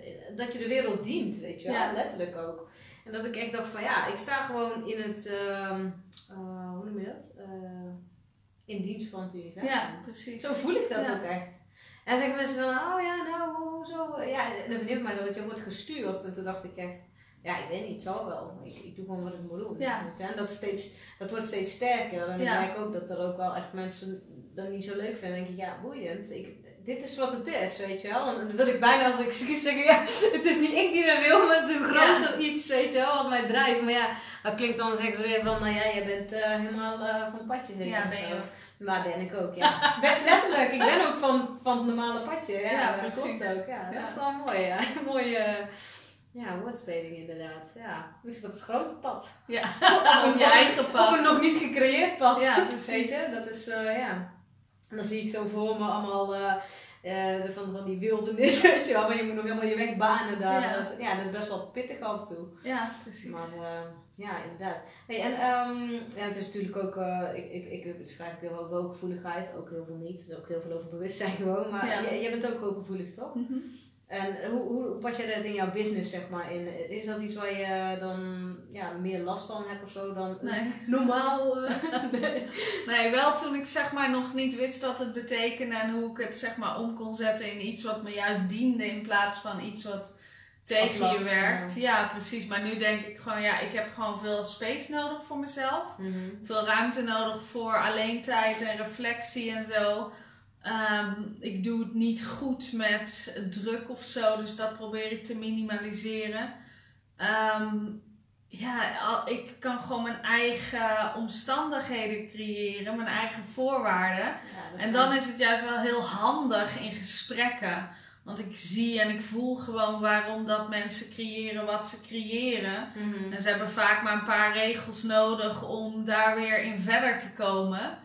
eh, dat je de wereld dient, weet je wel. Ja. Letterlijk ook. En dat ik echt dacht van ja, ik sta gewoon in het... ehm, eh, hoe noem je dat? Eh, in dienst van het universum. ja, precies. Zo voel ik dat ook echt. En dan zeggen mensen dan, oh ja, nou, hoezo? Ja, en dan van mij zo, dat je wordt gestuurd. En toen dacht ik echt, ja, ik weet niet, het zal wel. Ik, ik doe gewoon wat ik moet doen. Ja. je. En dat, steeds, dat wordt steeds sterker. En dan Ja. merk ik ook dat er ook wel echt mensen dat niet zo leuk vinden. Dan denk ik, ja, boeiend. Ik, dit is wat het is, weet je wel. En dan wil ik bijna als ik zie zeggen, ja, [LAUGHS] het is niet ik die dat wil, maar een groter iets, weet je wel, wat mij drijft. Maar ja, dat klinkt dan zeggen ze weer van, nou ja, jij bent eh, helemaal eh, van zeker Ja, ben zo. je ook. Maar ben ik ook, ja. [LAUGHS] Ben, letterlijk, ik ben ook van, van het normale padje. Ja, Ja, dat klopt ook. Ja, Ja. dat is wel mooi, ja. [LAUGHS] Mooie ja, woordspeling inderdaad. Ja, we zitten op het grote pad. Ja, [LAUGHS] op je eigen pad. Op een nog niet gecreëerd pad. Ja, precies. Weet je, dat is, eh, ja. En dan zie ik zo voor me allemaal eh, eh, van, van die wildernis, [LAUGHS] weet je wel. Maar je moet nog helemaal je weg banen daar. Ja. Dat, ja, dat is best wel pittig af en toe. Ja, precies. Maar eh, Ja, inderdaad. Hey, en um, ja, het is natuurlijk ook, uh, ik, ik, ik schrijf ook heel veel hooggevoeligheid, ook heel veel niet. Er is ook heel veel over bewustzijn gewoon, maar ja. jij, bent ook hooggevoelig toch? Mm -hmm. En hoe, hoe pas jij dat in jouw business zeg maar in? Is dat iets waar je dan ja, meer last van hebt of zo dan nee. normaal? [LAUGHS] nee. nee, wel toen ik zeg maar nog niet wist wat het betekende en hoe ik het zeg maar om kon zetten in iets wat me juist diende in plaats van iets wat tegen je werkt. Ja. precies. Maar nu denk ik gewoon, ja, ik heb gewoon veel space nodig voor mezelf. Mhm. Veel ruimte nodig voor alleen tijd en reflectie en zo. Ehm, ik doe het niet goed met druk of zo, dus dat probeer ik te minimaliseren. Ehm, ja, ik kan gewoon mijn eigen omstandigheden creëren, mijn eigen voorwaarden. en dan is het juist wel heel handig in gesprekken want ik zie en ik voel gewoon waarom dat mensen creëren wat ze creëren. Mhm. En ze hebben vaak maar een paar regels nodig om daar weer in verder te komen.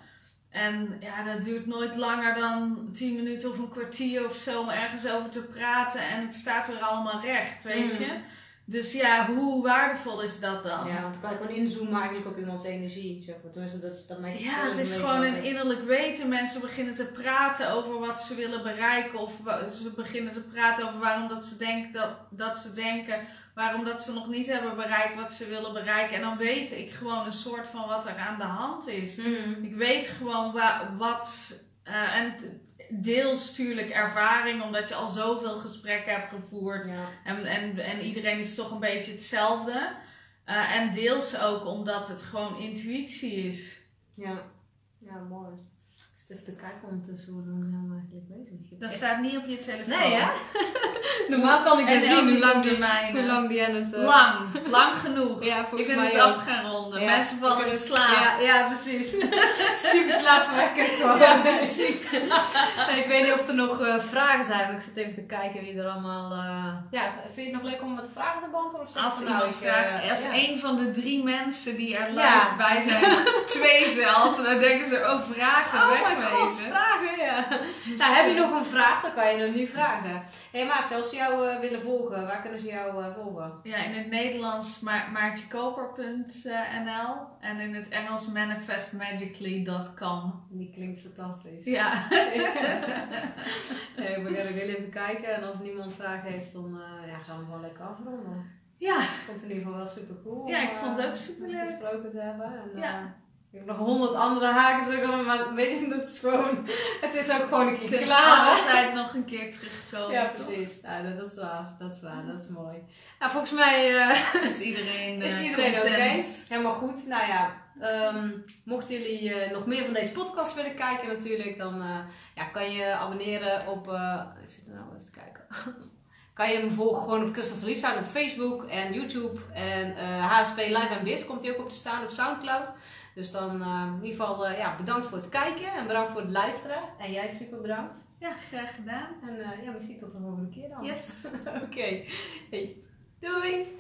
En ja, dat duurt nooit langer dan 10 minuten of een kwartier of zo om ergens over te praten. En het staat weer allemaal recht, weet mhm. je. Dus ja, hoe waardevol is dat dan? Ja, want dan kan je gewoon inzoomen eigenlijk op iemands energie. Zeg maar. Tenminste, dat, dat ja, het is gewoon een innerlijk weten. Mensen beginnen te praten over wat ze willen bereiken. Of ze beginnen te praten over waarom dat ze, denken dat, dat ze denken. Waarom dat ze nog niet hebben bereikt wat ze willen bereiken. En dan weet ik gewoon een soort van wat er aan de hand is. Mhm. Ik weet gewoon wa wat... Uh, en deels natuurlijk ervaring, omdat je al zoveel gesprekken hebt gevoerd. En, en, en iedereen is toch een beetje hetzelfde. Uh, en deels ook omdat het gewoon intuïtie is. Ja, ja mooi. Ik even te kijken ondertussen hoe lang zijn we eigenlijk bezig. Dat staat niet op je telefoon. Nee, ja? [LAUGHS] Normaal kan ik dan zien hoe lang, die, hoe lang die aan het... Uh... Lang, lang genoeg. [LAUGHS] Ja, ik ben het af gaan ronden. Mensen vallen in slaap. Ja, ja precies. [LAUGHS] Super slaapverwekkend gewoon. Ja, precies. ik weet niet of er nog uh, vragen zijn, maar ik zit even te kijken wie er allemaal... Uh... Ja, vind je het nog leuk om wat vragen te beantwoorden? Als iemand nou, vraagt, als een van de drie mensen die er live bij zijn, twee zelfs, dan denken ze, oh vragen, oh wegwezen. vragen, ja. Nou, heb je nog een vraag, dan kan je hem nu vragen. Hé hey Maartje, als ze jou uh, willen volgen, waar kunnen ze jou uh, volgen? Ja, in het Nederlands ma maartjekoper.nl en in het Engels manifestmagically.com. Die klinkt fantastisch. Ja. [LAUGHS] hey, we gaan ook even kijken en als niemand vragen heeft, dan uh, ja, gaan we gewoon lekker afronden. Ja. Ik vond het in ieder geval wel super cool. Ja, ik vond het ook super leuk. gesproken te hebben. En, ja. Ik heb nog honderd andere haken, maar weet je, dat is gewoon, het is ook gewoon een keer klaar. altijd nog een keer terugkomen. Ja, precies. Ja, dat is waar, dat is waar, dat is mooi. Nou, volgens mij uh, [LAUGHS] is iedereen, is iedereen oké. Okay. Helemaal goed. Nou ja, um, mochten jullie uh, nog meer van deze podcast willen kijken natuurlijk, dan ja, kan je abonneren op, ik zit er nou even te kijken. [LAUGHS] kan je hem volgen gewoon op Christopher Lieshout op Facebook en YouTube. En HSP Live en Biz komt hij ook op te staan op Soundcloud. Dus dan uh, in ieder geval uh, ja, bedankt voor het kijken en bedankt voor het luisteren. En jij super bedankt. Ja, graag gedaan. En uh, ja, misschien tot de volgende keer dan. Yes. [LAUGHS] Oké. Okay. Hey. Doei!